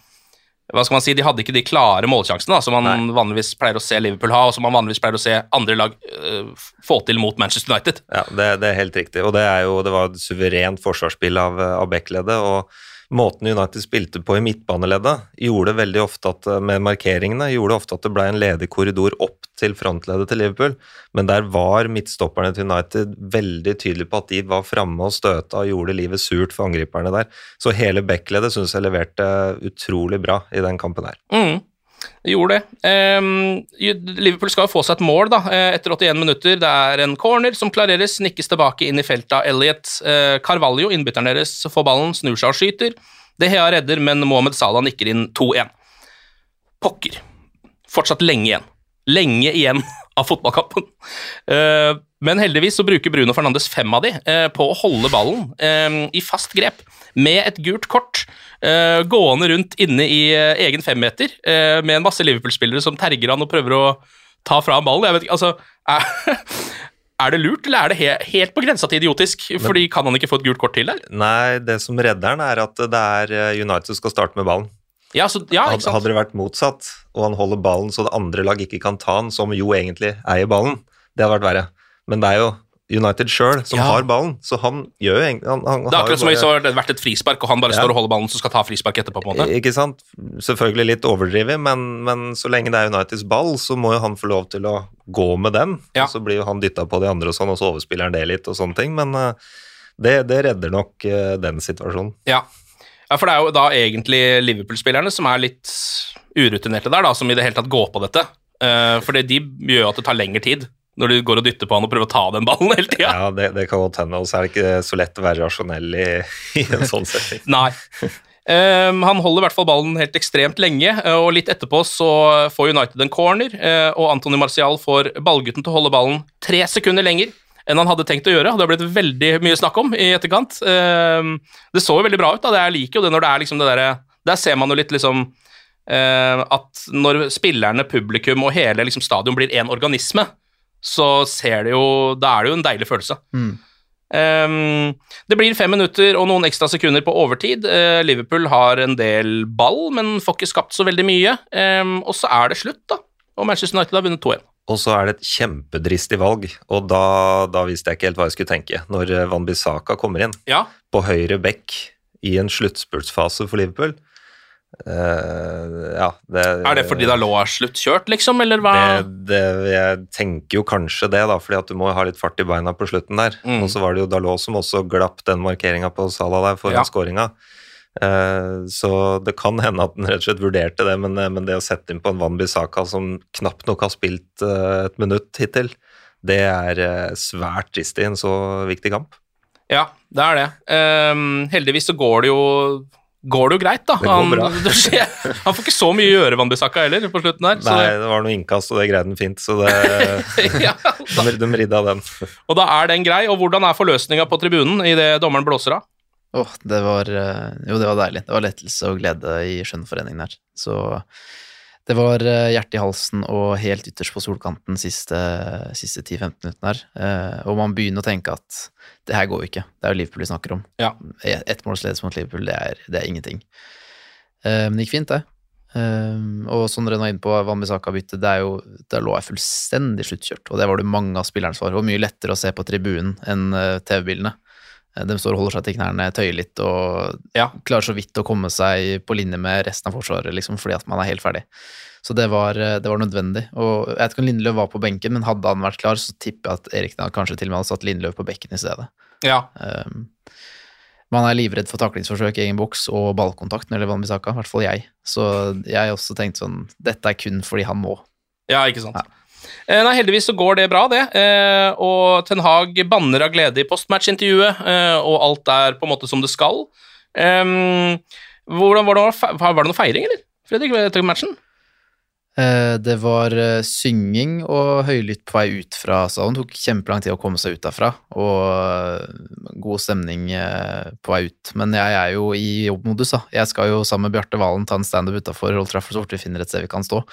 Speaker 1: hva skal man si, De hadde ikke de klare målsjansene da, som man Nei. vanligvis pleier å se Liverpool ha, og som man vanligvis pleier å se andre lag uh, få til mot Manchester United.
Speaker 3: Ja, det, det, er helt riktig, og det, er jo, det var et suverent forsvarsspill av, av Beck-leddet. og måten United spilte på i midtbaneleddet, gjorde veldig ofte at, eh, med markeringene, gjorde ofte at det ble en ledig korridor opp til frontleddet til Liverpool. Men der var midtstopperne til United veldig tydelige på at de var framme og støta og gjorde livet surt for angriperne der. Så hele backleddet syns jeg leverte utrolig bra i den kampen her.
Speaker 1: Mm. De gjorde det. Um, Liverpool skal jo få seg et mål da, eh, etter 81 minutter. Det er en corner som klareres, nikkes tilbake inn i feltet av Elliot. Uh, Carvalho, innbytteren deres, får ballen, snur seg og skyter. Det Hea redder, men Mohammed Salah nikker inn 2-1. Pokker. Fortsatt lenge igjen. Lenge igjen av fotballkampen. Uh, men heldigvis så bruker Bruno Fernandes fem av de uh, på å holde ballen eh, i fast grep med et gult kort, gående rundt inne i eh, egen femmeter eh, med en masse Liverpool-spillere som terger han og prøver å ta fra ham ballen. Jeg vet ikke, altså... Er, er det lurt, eller er det he helt på grensa til idiotisk? Fordi Kan han ikke få et gult kort til der?
Speaker 3: Nei, det som redder han, er at det er eh, United som skal starte med ballen.
Speaker 1: Ja, så, ja, ikke sant?
Speaker 3: Hadde det vært motsatt, og han holder ballen så det andre lag ikke kan ta han, som jo egentlig eier ballen, det hadde vært verre. Men det er jo United sjøl som
Speaker 1: Ja.
Speaker 3: har ballen, så han gjør jo egentlig han, han
Speaker 1: Det er akkurat som hvis det har vært et frispark, og han bare
Speaker 3: Ja.
Speaker 1: står og holder ballen, så skal ta frispark etterpå. på en måte.
Speaker 3: Ikke sant? Selvfølgelig litt overdrevet, men, men så lenge det er Uniteds ball, så må jo han få lov til å gå med den.
Speaker 1: Ja.
Speaker 3: Og så blir jo han dytta på de andre og sånn, og så overspiller han det litt og sånne ting. Men uh, det, det redder nok uh, den situasjonen.
Speaker 1: Ja. ja, for det er jo da egentlig Liverpool-spillerne som er litt urutinerte der, da, som i det hele tatt går på dette. Uh, for det- de gjør jo at det tar lengre tid når du går og dytter på han og prøver å ta den ballen hele tida.
Speaker 3: Ja, det, det kan godt hende. Og så er det ikke så lett å være rasjonell i, i en sånn setting.
Speaker 1: Nei. Um, han holder i hvert fall ballen helt ekstremt lenge, eh, og litt etterpå så får United en corner, eh, og Antony Martial får ballgutten til å holde ballen tre sekunder lenger enn han hadde tenkt å gjøre. Det har blitt veldig mye snakk om i etterkant. Um, det så jo veldig bra ut. da, det Jeg liker jo det når det er liksom det derre Der ser man jo litt liksom uh, at når spillerne, publikum og hele liksom stadion blir én organisme, så ser det jo Da er det jo en deilig følelse. Ehm, det blir fem minutter og noen ekstra sekunder på overtid. Uh, Liverpool har en del ball, men får ikke skapt så veldig mye. Um, og så er det slutt, da. Og Manchester United har vunnet 2-1.
Speaker 3: Og så er det et kjempedristig valg, og da, da visste jeg ikke helt hva jeg skulle tenke. Når eh, Van Bissaka kommer inn
Speaker 1: Ja.
Speaker 3: på høyre bekk i en sluttspurtsfase for Liverpool eh, Ja, det
Speaker 1: Er det fordi Dalot er sluttkjørt, liksom, eller hva?
Speaker 3: det, det, jeg tenker jo kanskje det, da, fordi at du må ha litt fart i beina på slutten der.
Speaker 1: Mm.
Speaker 3: Og så var det jo Dalot som også glapp den markeringa på Sala der foran
Speaker 1: Ja.
Speaker 3: skåringa. Uh, så det kan hende at han rett og slett vurderte det, men, eh, men det å sette inn på en Van Bissaka som knapt nok har spilt uh, et minutt hittil, det er eh, svært trist i en så viktig kamp.
Speaker 1: Ja, det er det. Ehm, heldigvis så går det jo Går det jo greit, da.
Speaker 3: Det går
Speaker 1: han, det skjer, han får ikke så mye å gjøre, Van Bissaka, heller, på slutten her. Så
Speaker 3: Nei,
Speaker 1: det,
Speaker 3: det var noe innkast, og det greide han fint, så det,
Speaker 1: ja, da,
Speaker 3: de, de ridda den.
Speaker 1: og da er den grei. Og hvordan er forløsninga på tribunen idet dommeren blåser av?
Speaker 2: Åh, det var eh, Jo, det var deilig. Det var lettelse og glede i skjønnforeningen her. Så det var hjertet hjerte i halsen og helt ytterst på solkanten siste, siste 10-15 minuttene her. Eh, Og man begynner å tenke at det her går jo ikke. Det er jo Liverpool vi snakker om.
Speaker 1: Ja.
Speaker 2: Et- ledelse mot Liverpool, det er, det er ingenting. Eh, Men det gikk fint, det. Eh, Og som dere nå er inne på, er jo Der lå jeg fullstendig sluttkjørt, og det var det mange av spillerne. Det var mye lettere å se på tribunen enn eh, TV-bildene. Eh, De står og holder seg til knærne, tøyer litt og
Speaker 1: Ja.
Speaker 2: klarer så vidt å komme seg på linje med resten av forsvaret, liksom, fordi at man er helt ferdig. Så det var, eh, det var nødvendig. Og jeg vet ikke om Lindløv var på benken, men hadde han vært klar, så tipper jeg at Erik kanskje til og med hadde satt Lindløv på bekken i stedet.
Speaker 1: Ja,
Speaker 2: Um, man er livredd for taklingsforsøk i egen boks og ballkontakt når det gjelder Wanbisaka, i hvert fall jeg. Så jeg også tenkte sånn, dette er kun fordi han må.
Speaker 1: Ja, ikke sant. Eh, nei, heldigvis så går det bra, det. Eh, og Ten Hag banner av glede i postmatch-intervjuet, eh, og alt er på en måte som det skal. Hvordan, var, det, var det noe feiring, eller? Fredrik, etter matchen?
Speaker 2: Eh, Det var eh, synging og høylytt på vei ut fra salen. Det tok kjempelang tid å komme seg ut derfra, og eh, god stemning eh, på vei ut. Men jeg er jo i jobbmodus, da. Jeg skal jo sammen med Bjarte Valen ta en standup utafor Old Trafford så fort vi finner et sted vi kan stå.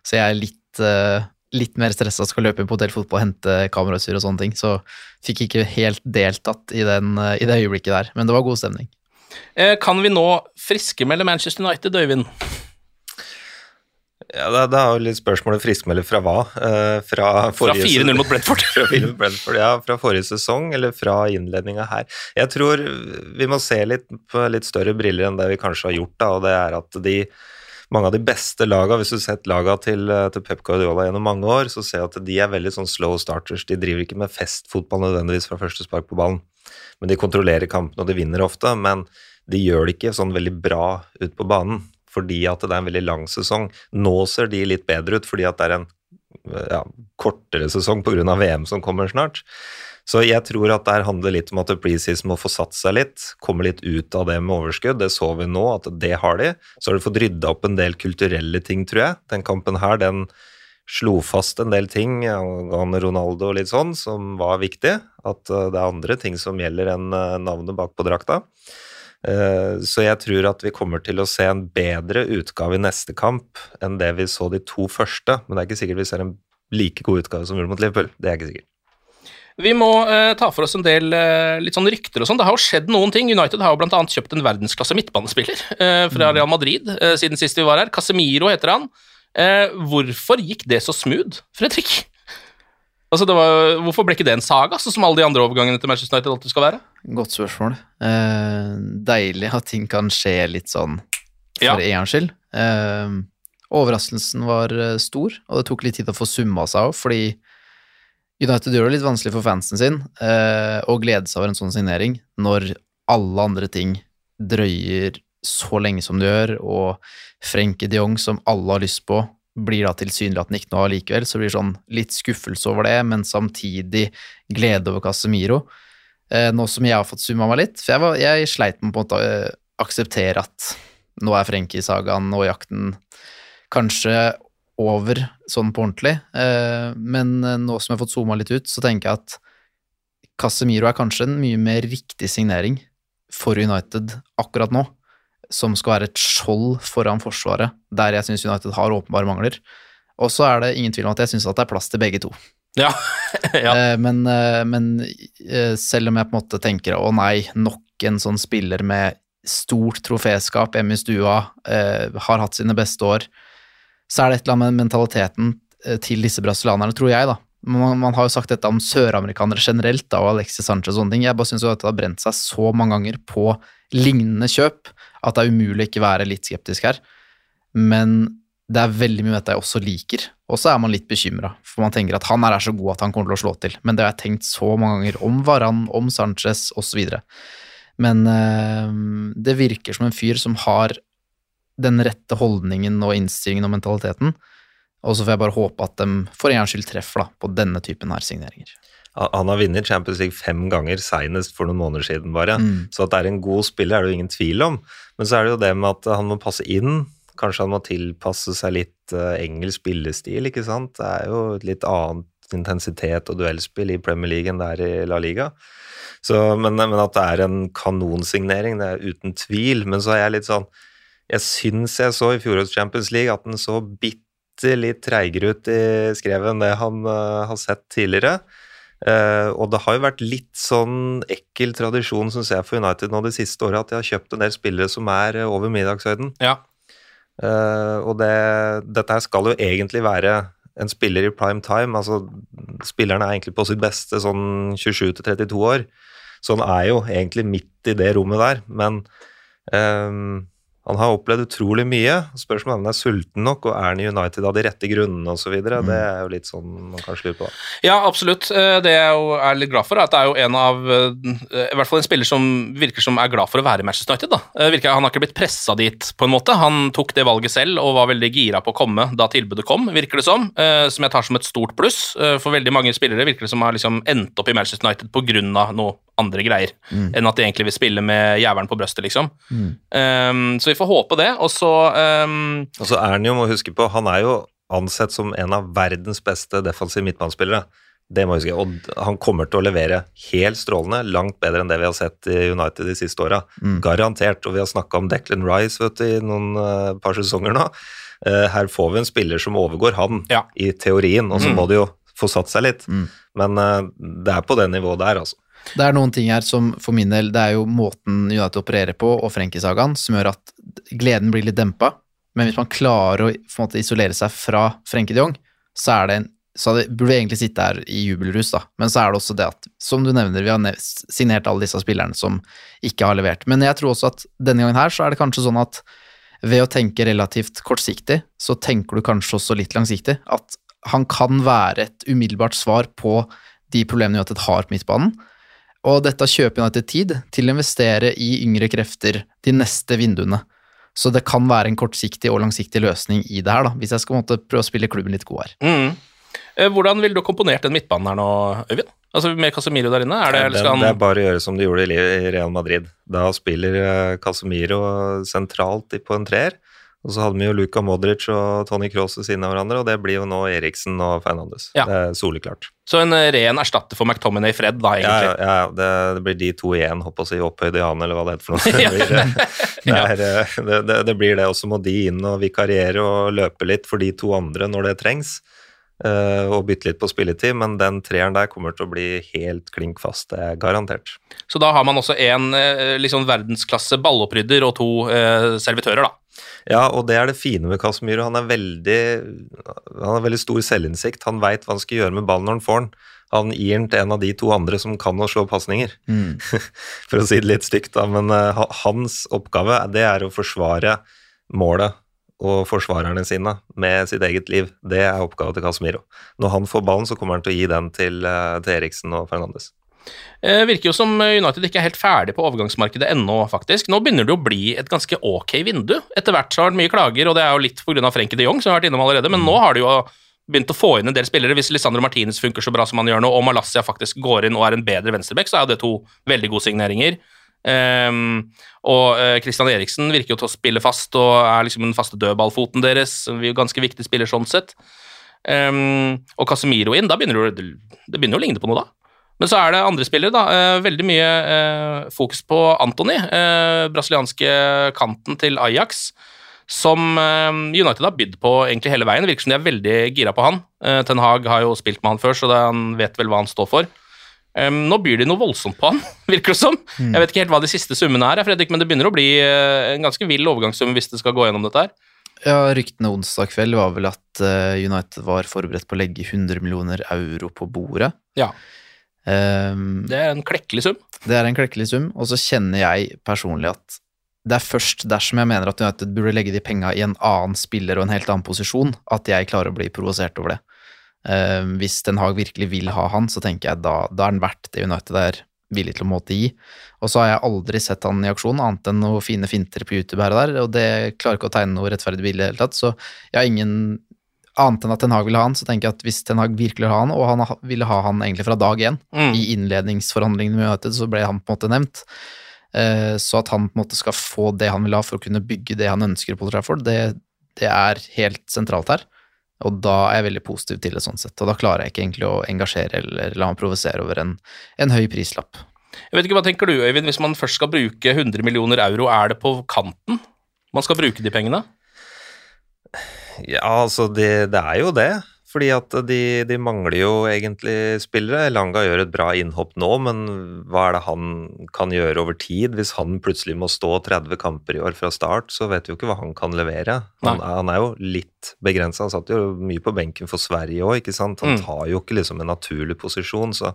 Speaker 2: Så jeg er litt, eh, litt mer stressa, skal løpe inn på Hotell Fotball og hente kamerautstyr og sånne ting. Så fikk ikke helt deltatt i, den, i det øyeblikket der. Men det var god stemning.
Speaker 1: Eh, kan vi nå friskemelde Manchester United, Øyvind?
Speaker 3: Ja, det, det er jo litt spørsmålet friskmelder fra hva? Eh, fra
Speaker 1: Fra 4-0 mot Brentford.
Speaker 3: fra Philip Brentford, ja, fra forrige sesong, eller fra innledninga her. Jeg tror vi må se litt på litt større briller enn det vi kanskje har gjort, da, og det er at de mange av de beste lagene, hvis du har sett lagene til, til Pep Guardiola gjennom mange år, så ser jeg at de er veldig sånn slow starters. De driver ikke med festfotball nødvendigvis fra første spark på ballen, men de kontrollerer kampene, og de vinner ofte. Men de gjør det ikke sånn veldig bra ut på banen, fordi at det er en veldig lang sesong. Nå ser de litt bedre ut fordi at det er en ja, kortere sesong pga. VM som kommer snart. Så jeg tror at der handler litt om at preseason må få satt seg litt, komme litt ut av det med overskudd. Det så vi nå, at det har de. Så har de fått rydda opp en del kulturelle ting, tror jeg. Den kampen her, den slo fast en del ting, angående Ronaldo og litt sånn, som var viktig. At uh, det er andre ting som gjelder enn navnet navnet bakpå drakta. Uh, så jeg tror at vi kommer til å se en bedre utgave i neste kamp enn det vi så de to første. Men det er ikke sikkert vi ser en like god utgave som vi gjorde mot Liverpool. Det er ikke sikkert.
Speaker 1: Vi må eh, ta for oss en del eh, litt sånn rykter og sånn. Det har jo skjedd noen ting. United har jo bl.a. kjøpt en verdensklasse midtbanespiller eh, fra Real Madrid eh, siden sist vi var her. Casemiro heter han. Eh, hvorfor gikk det så smooth, Fredrik? Altså, var, hvorfor ble ikke det en saga, sånn som alle de andre overgangene til Manchester United alltid skal være?
Speaker 2: Godt spørsmål. Eh, deilig at ting kan skje litt sånn for
Speaker 1: Ja.
Speaker 2: en gangs skyld. Overraskelsen var stor, og det tok litt tid å få summa seg av, fordi United gjør det litt vanskelig for fansen sin eh, å glede seg over en sånn signering når alle andre ting drøyer så lenge som det gjør, og Frenke de Jong, som alle har lyst på, blir da tilsynelatende ikke noe av likevel, så det sånn litt skuffelse over det, men samtidig glede over Casemiro. Eh, nå som jeg har fått summa meg litt, for jeg, var, jeg sleit med på en måte å eh, akseptere at nå er Frenke i sagaen og jakten kanskje over sånn på ordentlig, eh, men eh, nå som jeg har fått zooma litt ut, så tenker jeg at Casemiro er kanskje en mye mer riktig signering for United akkurat nå, som skal være et skjold foran forsvaret, der jeg syns United har åpenbare mangler. Og så er det ingen tvil om at jeg syns det er plass til begge to.
Speaker 1: Ja. ja.
Speaker 2: Eh, Men, men selv om jeg på en måte tenker å nei, nok en sånn spiller med stort troféskap hjemme i stua, har hatt sine beste år, så er det et eller annet med mentaliteten eh, til disse brasilianerne, tror jeg, da. Man, man har jo sagt dette om søramerikanere generelt, da, og Alexis Sanchez og sånne ting. Jeg bare syns det har brent seg så mange ganger på lignende kjøp at det er umulig å ikke være litt skeptisk her. Men det er veldig mye av dette jeg også liker. Og så er man litt bekymra, for man tenker at han er så god at han kommer til å slå til. Men det har jeg tenkt så mange ganger om Varan, om Sanchez osv. Men øh, det virker som en fyr som har den rette holdningen og innstillingen og mentaliteten. Og så får jeg bare håpe at de for en gangs skyld treffer da, på denne typen her signeringer.
Speaker 3: Han har vunnet Champions League fem ganger, senest for noen måneder siden bare.
Speaker 2: Mm.
Speaker 3: Så at det er en god spiller, er det jo ingen tvil om. Men så er det jo det med at han må passe inn. Kanskje han må tilpasse seg litt eh, engelsk spillestil, ikke sant. Det er jo et litt annet intensitet og duellspill i Premier League enn det er i La Liga. Så, men, men at det er en kanonsignering, det er uten tvil. Men så er jeg litt sånn Jeg syns jeg så i fjorårets Champions League at den så bitte litt treigere ut i skrevet enn det han uh, har sett tidligere. Uh, og det har jo vært litt sånn ekkel tradisjon, syns jeg, for United nå de siste åra, at de har kjøpt en del spillere som er eh, over middagshøyden.
Speaker 1: Ja.
Speaker 3: Uh, og det, dette her skal jo egentlig være en spiller i prime time. Altså, spilleren er egentlig på sitt beste sånn 27-32 år. Så han er jo egentlig midt i det rommet der, men eh, han har opplevd utrolig mye. Spørsmålet er om han er sulten nok, og er han i United av de rette grunnene osv. Det er jo litt sånn man kan lurer på. da.
Speaker 1: Ja, absolutt. Eh, Det jeg er litt glad for, er at det er jo en av eh, I hvert fall en spiller som virker som er glad for å være i Manchester United. da. Eh, Virker, han har ikke blitt pressa dit, på en måte. Han tok det valget selv og var veldig gira på å komme da tilbudet kom, virker det som. Som jeg tar som et stort pluss. For veldig mange spillere virker det som har liksom endt opp i Manchester United pga. noe andre greier,
Speaker 2: Mm.
Speaker 1: enn at de egentlig vil spille med jævelen på brøstet, liksom.
Speaker 2: Mm.
Speaker 1: Um, så vi får håpe det, og så um,
Speaker 3: Og så er han jo, må huske på, han er jo ansett som en av verdens beste defensive midtbanespillere. Det må jeg huske. Og han kommer til å levere helt strålende, langt bedre enn det vi har sett i United de siste åra.
Speaker 2: Mm.
Speaker 3: Garantert. Og vi har snakka om Declan Rice vet du, i noen uh, par sesonger nå. Uh, her får vi en spiller som overgår han,
Speaker 1: Ja.
Speaker 3: i teorien. Og så
Speaker 1: Mm.
Speaker 3: må det jo få satt seg litt.
Speaker 2: Mm.
Speaker 3: Men uh, det er på det nivået der, altså.
Speaker 2: Det er noen ting her som for min del, det er jo måten United opererer på, og Frenkie-sagaen, som gjør at gleden blir litt dempa. Men hvis man klarer å måte, isolere seg fra Frenkie de Jong, så er det en så det burde egentlig sitte her i jubelrus, da. Men så er det også det at, som du nevner, vi har signert alle disse spillerne som ikke har levert. Men jeg tror også at denne gangen her så er det kanskje sånn at ved å tenke relativt kortsiktig, så tenker du kanskje også litt langsiktig. At han kan være et umiddelbart svar på de problemene United har på midtbanen. Og dette kjøper United tid til å investere i yngre krefter de neste vinduene. Så det kan være en kortsiktig og langsiktig løsning i det her, da, hvis jeg skal måtte, prøve å spille klubben litt god her.
Speaker 1: mm. Eh, Hvordan ville du komponert den midtbanen her nå, Øyvind? Altså Med Casemiro der inne? Er det, eller
Speaker 3: det,
Speaker 1: skal
Speaker 3: det er bare å gjøre som de gjorde i Real Madrid. Da spiller eh, Casemiro sentralt på en treer, Og så hadde vi jo Luka Modric og Tony Cross ved siden av hverandre, og det blir jo nå Eriksen og Fernandes.
Speaker 1: Ja.
Speaker 3: Det er soleklart.
Speaker 1: Så en eh, ren erstatter for McTominay Fred, da, egentlig.
Speaker 3: ja, ja det, det blir de to igjen, håper jeg å si, opphøyd i annen, eller hva det heter for noe. Det, eh, det, er, eh, det, det, det blir det, og så må de inn og vikariere og løpe litt for de to andre når det trengs, og bytte litt på spilletid, men den treeren der kommer til å bli helt klink fast, det er garantert.
Speaker 1: Så da har man også en eh, liksom verdensklasse ballopprydder og to eh, servitører, da.
Speaker 3: Ja, og det er det fine med Casemiro. Han er veldig Han har veldig stor selvinnsikt. Han veit hva han skal gjøre med ballen når han får den. Han gir den til en av de to andre som kan å slå pasninger,
Speaker 2: Mm.
Speaker 3: for å si det litt stygt, da. Men uh, hans oppgave det er å forsvare målet og forsvarerne sine med sitt eget liv. Det er oppgaven til Casemiro. Når han får ballen, så kommer han til å gi den til, uh, til Eriksen og Fernandes.
Speaker 1: Eh, virker jo som United ikke er helt ferdig på overgangsmarkedet ennå, faktisk. Nå begynner det å bli et ganske ok vindu. Etter hvert så har det mye klager, og det er jo litt pga. Frenkie de Jong, som har vært innom allerede, men nå har de jo begynt å få inn en del spillere. Hvis Lisandro Martinez funker så bra som han gjør nå, og Malassia faktisk går inn og er en bedre venstreback, så er jo det to veldig gode signeringer. Um, og Kristian Christian Eriksen virker jo til å spille fast og er liksom den faste dødballfoten deres. En ganske viktig spiller sånn sett. Um, og Casemiro inn, da begynner det, det begynner jo å ligne på noe, da. Men så er det andre spillere, da. Eh, veldig mye eh, fokus på Antony, eh, brasilianske kanten til Ajax, som United har bydd på egentlig hele veien. Det virker som de er veldig gira på han. Ten Hag har jo spilt med han før, så han vet vel hva han står for. Nå byr de noe voldsomt på han, virker det som.
Speaker 2: Mm.
Speaker 1: Jeg vet ikke helt hva de siste summene er, Fredrik, men det begynner å bli en ganske vill overgangssum hvis det skal gå gjennom dette her.
Speaker 2: Ja, ryktene onsdag kveld var vel at United var forberedt på å legge 100 millioner euro på bordet.
Speaker 1: Ja.
Speaker 2: Ehm,
Speaker 1: Det er en klekkelig sum.
Speaker 2: Det er en klekkelig sum, og så kjenner jeg personlig at det er først dersom jeg mener at United burde legge de penga i en annen spiller og en helt annen posisjon, at jeg klarer å bli provosert over det. Um, hvis Den Haag virkelig vil ha han, så tenker jeg da, da er han verdt det United er villig til å måte gi. Og så har jeg aldri sett han i aksjon, annet enn noen fine finter på YouTube her og der, og det klarer ikke å tegne noe rettferdig bilde i det hele tatt, så jeg har ingen Annet enn at Ten Hag vil ha han, så tenker jeg at hvis Ten Hag virkelig vil ha han, og han ha- ville ha han egentlig fra dag én,
Speaker 1: Mm.
Speaker 2: i innledningsforhandlingene med United, så ble han på en måte nevnt. Eh, Så at han på en måte skal få det han vil ha for å kunne bygge det han ønsker på Trafford, det, det er helt sentralt her. Og da er jeg veldig positiv til det sånn sett. Og da klarer jeg ikke egentlig å engasjere eller la meg provosere over en, en høy prislapp.
Speaker 1: Jeg vet ikke, Hva tenker du, Øyvind? Hvis man først skal bruke 100 millioner euro, er det på kanten man skal bruke de pengene?
Speaker 3: Ja, altså, det, det er jo det. Fordi at de, de mangler jo egentlig spillere. Langa gjør et bra innhopp nå, men hva er det han kan gjøre over tid? Hvis han plutselig må stå 30 kamper i år fra start, så vet vi jo ikke hva han kan levere. Han,
Speaker 1: Nei.
Speaker 3: han er jo litt begrensa. Han satt jo mye på benken for Sverige òg, ikke sant. Han
Speaker 1: Mm.
Speaker 3: tar jo ikke liksom en naturlig posisjon, så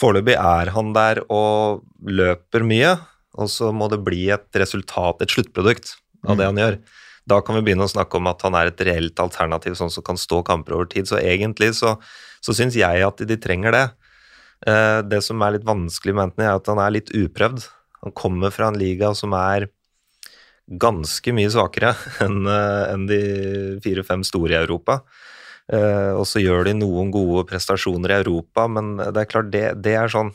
Speaker 3: foreløpig er han der og løper mye. Og så må det bli et resultat, et sluttprodukt av det han gjør. Da kan vi begynne å snakke om at han er et reelt alternativ, sånn som kan stå kamper over tid. Så egentlig så, så syns jeg at de trenger det. Eh, det som er litt vanskelig med Anthony, er at han er litt uprøvd. Han kommer fra en liga som er ganske mye svakere enn eh, de fire-fem store i Europa. Eh, og så gjør de noen gode prestasjoner i Europa, men det er klart, det, det er sånn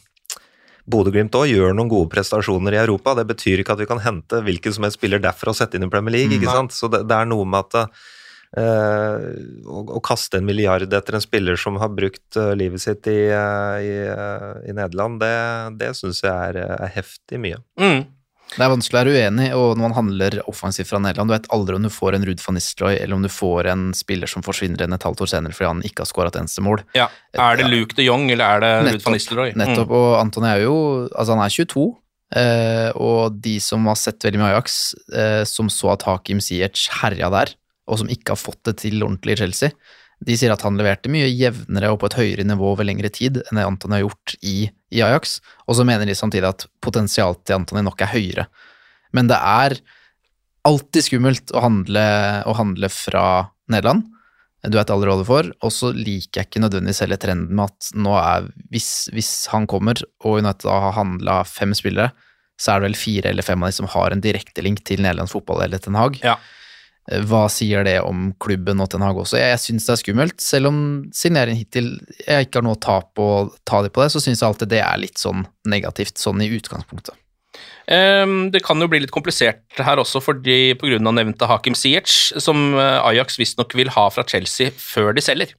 Speaker 3: Bodø-Glimt òg gjør noen gode prestasjoner i Europa. Det betyr ikke at vi kan hente hvilken som helst spiller derfra og sette inn i Premier League. ikke sant? Så det, det er noe med at Uh, å, å kaste en milliard etter en spiller som har brukt uh, livet sitt i, uh, i, i Nederland, det, det syns jeg er, er heftig mye.
Speaker 1: Mm.
Speaker 2: Det er vanskelig å være uenig, og når man handler offensivt fra Nederland, du vet aldri om du får en Ruud van Nistelrooy, eller om du får en spiller som forsvinner en et halvt år senere fordi han ikke har skåret et eneste mål.
Speaker 1: Ja. Er det Luke de Jong, eller er det Ruud van Nistelrooy? Mm.
Speaker 2: Nettopp, og Anton er jo Altså, han er 22, eh, og de som har sett veldig mye Ajax, eh, som så at Hakim Ziyech herja der, og som ikke har fått det til ordentlig i Chelsea, de sier at han leverte mye jevnere og på et høyere nivå over lengre tid enn det Anton har gjort i, i Ajax, og så mener de samtidig at potensialet til Antony nok er høyere. Men det er alltid skummelt å handle, å handle fra Nederland. Du vet aldri hva du får. Og så liker jeg ikke nødvendigvis hele trenden med at nå er Hvis, hvis han kommer, og United har handla fem spillere, så er det vel fire eller fem av de som har en direkte link til nederlandsk fotball eller Ten Hag.
Speaker 1: Ja.
Speaker 2: Hva sier det om klubben og Ten Hag også? Jeg, jeg syns det er skummelt. Selv om signering hittil jeg ikke har noe å ta på å ta de på det, så syns jeg alltid det er litt sånn negativt, sånn i utgangspunktet.
Speaker 1: Um, det kan jo bli litt komplisert her også fordi pga. nevnte Hakim Ziyech, som eh, Ajax visstnok vil ha fra Chelsea før de selger.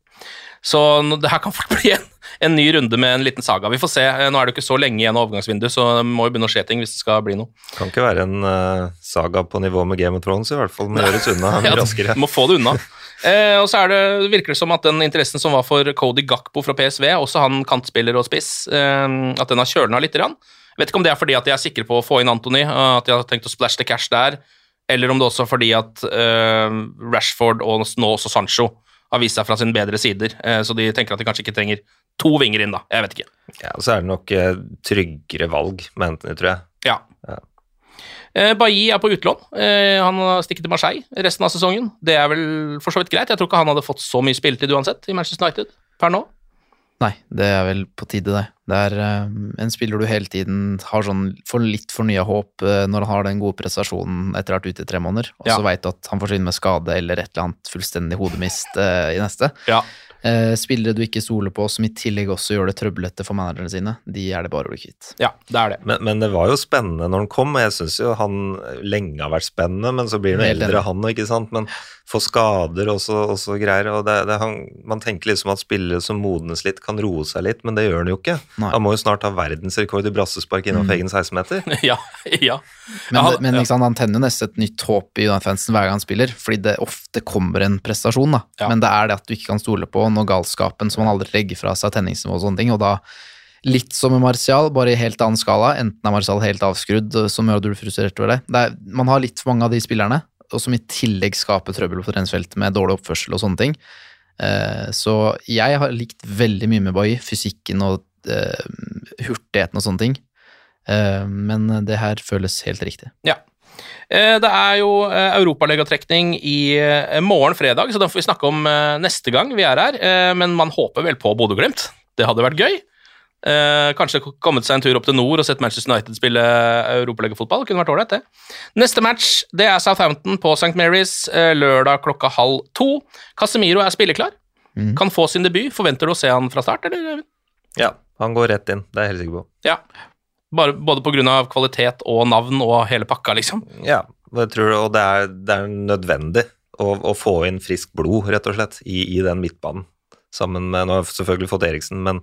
Speaker 1: Så det her kan fort bli en, en ny runde med en liten saga. Vi får se. Nå er det jo ikke så lenge igjen av overgangsvinduet, så det må jo begynne å skje ting hvis det skal bli noe.
Speaker 3: Kan ikke være en eh, saga på nivå med Game of Thrones, i hvert fall. Må gjøres unna
Speaker 1: Ja,
Speaker 3: raskere.
Speaker 1: Må få det unna. Eh, og så er det, virker det som at den interessen som var for Cody Gakpo fra PSV, også han kantspiller og spiss, eh, at den har kjølna litt. Rann. Vet ikke om det er fordi at de er sikre på å få inn Anthony, eh, at de har tenkt å splash the cash der, eller om det også er fordi at eh, Rashford og nå også Sancho har vist seg fra sine bedre sider, eh, så de tenker at de kanskje ikke trenger to vinger inn, da. Jeg vet ikke.
Speaker 3: Ja, og så er det nok eh, tryggere valg med Anthony, tror jeg.
Speaker 1: Ja.
Speaker 3: Ja.
Speaker 1: Eh, Bailly er på utlån. Eh, han har stikket til Marseille resten av sesongen. Det er vel for så vidt greit. Jeg tror ikke han hadde fått så mye spilletid uansett i Manchester United per nå.
Speaker 2: Nei, det er vel på tide, det. Det er eh, en spiller du hele tiden har sånn, får litt fornya håp eh, når han har den gode prestasjonen etter å ha vært ute i tre måneder, og så
Speaker 1: Ja.
Speaker 2: veit du at han forsvinner med skade eller et eller annet fullstendig hodemist eh, i neste.
Speaker 1: Ja.
Speaker 2: Eh, spillere du ikke stoler på, som i tillegg også gjør det trøblete for managerne sine, de er det bare å bli kvitt.
Speaker 1: Ja, det er det.
Speaker 3: Men, men det var jo spennende når han kom, og jeg syns jo han lenge har vært spennende, men så blir han eldre,
Speaker 2: eldre,
Speaker 3: han òg, ikke sant. Men får skader og så greier. og det, det, han, Man tenker liksom at spillere som modnes litt, kan roe seg litt, men det gjør han jo ikke.
Speaker 2: Nei.
Speaker 3: Han må jo snart ha verdensrekord i brassespark innenfor egen 16-meter.
Speaker 1: ja, ja.
Speaker 2: Men,
Speaker 1: Ja,
Speaker 2: men
Speaker 1: ja.
Speaker 2: han tenner nesten et nytt håp i United-fansen hver gang han spiller, fordi det ofte kommer en prestasjon, da.
Speaker 1: Ja.
Speaker 2: Men det er det at du ikke kan stole på noe galskapen som han aldri legger fra seg tenningsnivå og sånne ting, og da Litt som med Martial, bare i helt annen skala. Enten er Martial helt avskrudd, som gjør at du blir frustrert over det. det er, man har litt for mange av de spillerne, og som i tillegg skaper trøbbel på treningsfeltet med dårlig oppførsel og sånne ting. Eh, så jeg har likt veldig mye med Bailly, fysikken og eh, hurtigheten og sånne ting. Eh, men det her føles helt riktig.
Speaker 1: Ja. Eh, Det er jo eh, europaligatrekning i eh, morgen fredag, så den får vi snakke om eh, neste gang vi er her. Eh, Men man håper vel på Bodø-Glimt. Det hadde vært gøy. Eh, Kanskje kommet seg en tur opp til nord og sett Manchester United spille europaligafotball. Kunne vært ålreit, det. Neste match det er Southampton på St. Mary's eh, lørdag klokka halv to. Casemiro er spilleklar.
Speaker 2: Mm.
Speaker 1: Kan få sin debut. Forventer du å se han fra start, eller?
Speaker 3: Ja, han går rett inn, det er jeg helt sikker på.
Speaker 1: Ja. Bare, både av kvalitet og navn og hele pakka, liksom.
Speaker 3: Ja, jeg tror, og det er, det er nødvendig å, å få inn friskt blod, rett og slett, i, i den midtbanen. Sammen med, Nå har jeg selvfølgelig fått Eriksen, men,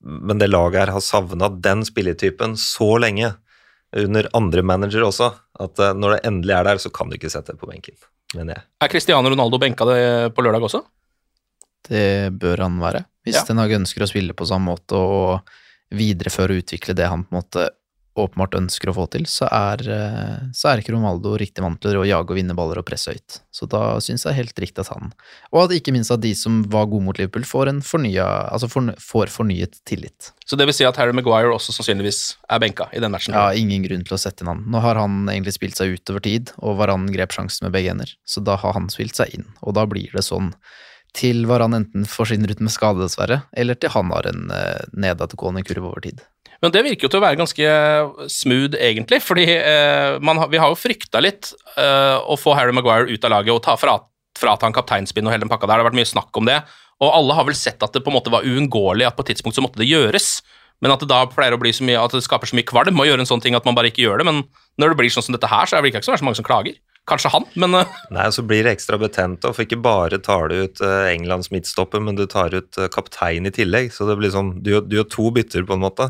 Speaker 3: men det laget her har savna den spilletypen så lenge, under andre manager også, at eh, når det endelig er der, så kan du ikke sette det på benken, mener jeg.
Speaker 1: Er Cristiano Ronaldo benka det på lørdag også?
Speaker 2: Det bør han være. Hvis
Speaker 1: Ja.
Speaker 2: Ten Hag ønsker å spille på samme måte og videreføre og utvikle det han på en måte åpenbart ønsker å få til, så er, eh, så er ikke Romaldo riktig vant til å jage og vinne baller og presse høyt. Så da syns jeg helt riktig at han, og at ikke minst at de som var gode mot Liverpool, får en fornya, altså for, får fornyet tillit.
Speaker 1: Så det vil si at Harry Maguire også sannsynligvis er benka i den matchen?
Speaker 2: Ja, ingen grunn til å sette inn han. Nå har han egentlig spilt seg ut over tid, og Varan grep sjansen med begge hender, så da har han spilt seg inn, og da blir det sånn til Varan enten forsvinner ut med skade, dessverre, eller til han har en eh, nedadgående kurve over tid.
Speaker 1: Men det virker jo til å være ganske smooth, egentlig. fordi eh, man, vi har jo frykta litt eh, å få Harry Maguire ut av laget og ta fra, frata han kapteinspinn og hele den pakka der. Det har vært mye snakk om det. Og alle har vel sett at det på en måte var uunngåelig at på et tidspunkt så måtte det gjøres. Men at det da pleier å bli så mye, at det skaper så mye kvalm å gjøre en sånn ting at man bare ikke gjør det. Men når det blir sånn som dette her, så er det ikke så mange som klager. Kanskje han, men eh,
Speaker 3: Nei, så blir det ekstra betent, da, for ikke bare tar du ut eh, Englands midtstopper, men du tar ut eh, kaptein i tillegg, så det blir sånn, du, gjør- du gjør to bytter på en måte.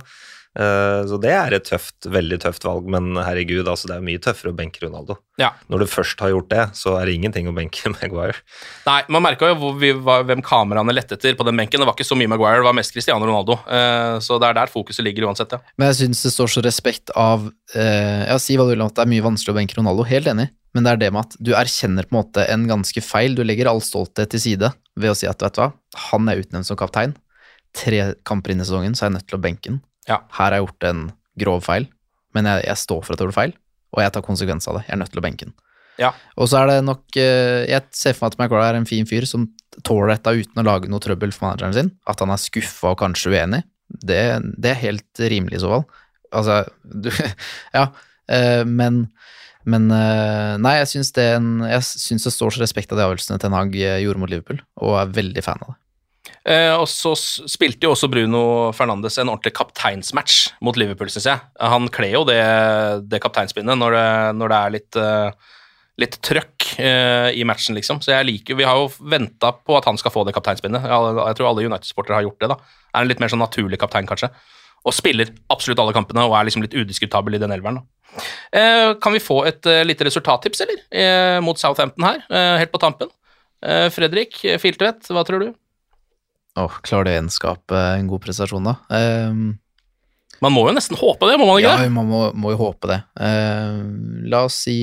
Speaker 3: Eh, Så det er et tøft, veldig tøft valg, men herregud, altså det er mye tøffere å benke Ronaldo.
Speaker 1: ja.
Speaker 3: Når du først har gjort det, så er det ingenting å benke Maguire.
Speaker 1: Nei, man merka jo hvor vi var, hvem kameraene lette etter på den benken. Det var ikke så mye Maguire, det var mest Cristiano Ronaldo. Eh, så det er der fokuset ligger uansett, ja.
Speaker 2: Men jeg syns det står så respekt av eh, Ja, si hva du vil om at det er mye vanskelig å benke Ronaldo, helt enig, men det er det med at du erkjenner på en måte en ganske feil. Du legger all stolthet til side ved å si at vet du hva, han er utnevnt som kaptein. Tre kamper inn i sesongen, så er jeg nødt til å benke den.
Speaker 1: Ja.
Speaker 2: Her har jeg gjort en grov feil, men jeg, jeg står for at jeg gjorde feil, og jeg tar konsekvensen av det. Jeg er nødt til å benke den.
Speaker 1: Ja.
Speaker 2: Og så er det nok eh, Jeg ser for meg at Maguire er en fin fyr som tåler dette uten å lage noe trøbbel for manageren sin. At han er skuffa og kanskje uenig. Det, det er helt rimelig i så fall. Altså, du Ja, eh, men men eh, nei, jeg syns det, det står så respekt av de avgjørelsene Ten Hag eh, gjorde mot Liverpool, og er veldig fan av det.
Speaker 1: Eh, og så spilte jo også Bruno Fernandes en ordentlig kapteinsmatch mot Liverpool, syns jeg. Han kler jo det, det kapteinspinnet når det, når det er litt, eh, litt trøkk eh, i matchen, liksom. Så jeg liker Vi har jo venta på at han skal få det kapteinspinnet. Jeg, jeg tror alle United-sportere har gjort det, da. Er en litt mer sånn naturlig kaptein, kanskje. Og spiller absolutt alle kampene og er liksom litt udiskutabel i den elveren, da. Eh, kan vi få et eh, lite resultattips, eller? Eh, mot Southampton her, helt på tampen. Fredrik Filtvedt, hva tror du?
Speaker 2: Åh, klarer det å gjenskape en god prestasjon, da? Um,
Speaker 1: Man må jo nesten håpe det, må man ikke
Speaker 2: ja,
Speaker 1: det?
Speaker 2: man må, må jo håpe det. Uh, la oss si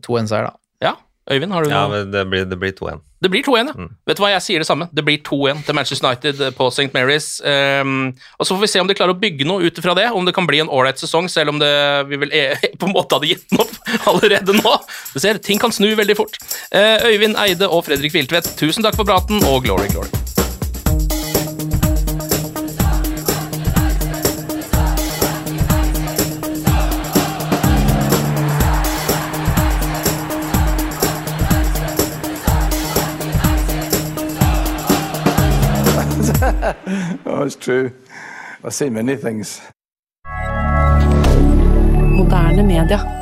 Speaker 2: to 2-1-seier, da.
Speaker 1: Ja, Øyvind, har du
Speaker 3: Ja,
Speaker 1: noe?
Speaker 3: men det blir, det blir 2-1.
Speaker 1: Det blir 2-1, ja.
Speaker 3: Mm.
Speaker 1: Vet du hva, jeg sier det samme. Det blir 2-1 til Manchester United på St. Mary's. Um, og så får vi se om de klarer å bygge noe ut fra det, om det kan bli en ålreit sesong, selv om det, vi vel er, på en måte hadde gitt den opp allerede nå. Du ser, ting kan snu veldig fort. Uh, Øyvind Eide og Fredrik Viltvedt tusen takk for praten, og glory, glory.
Speaker 4: Oh, it's true. I've seen many things.
Speaker 5: Moderne media.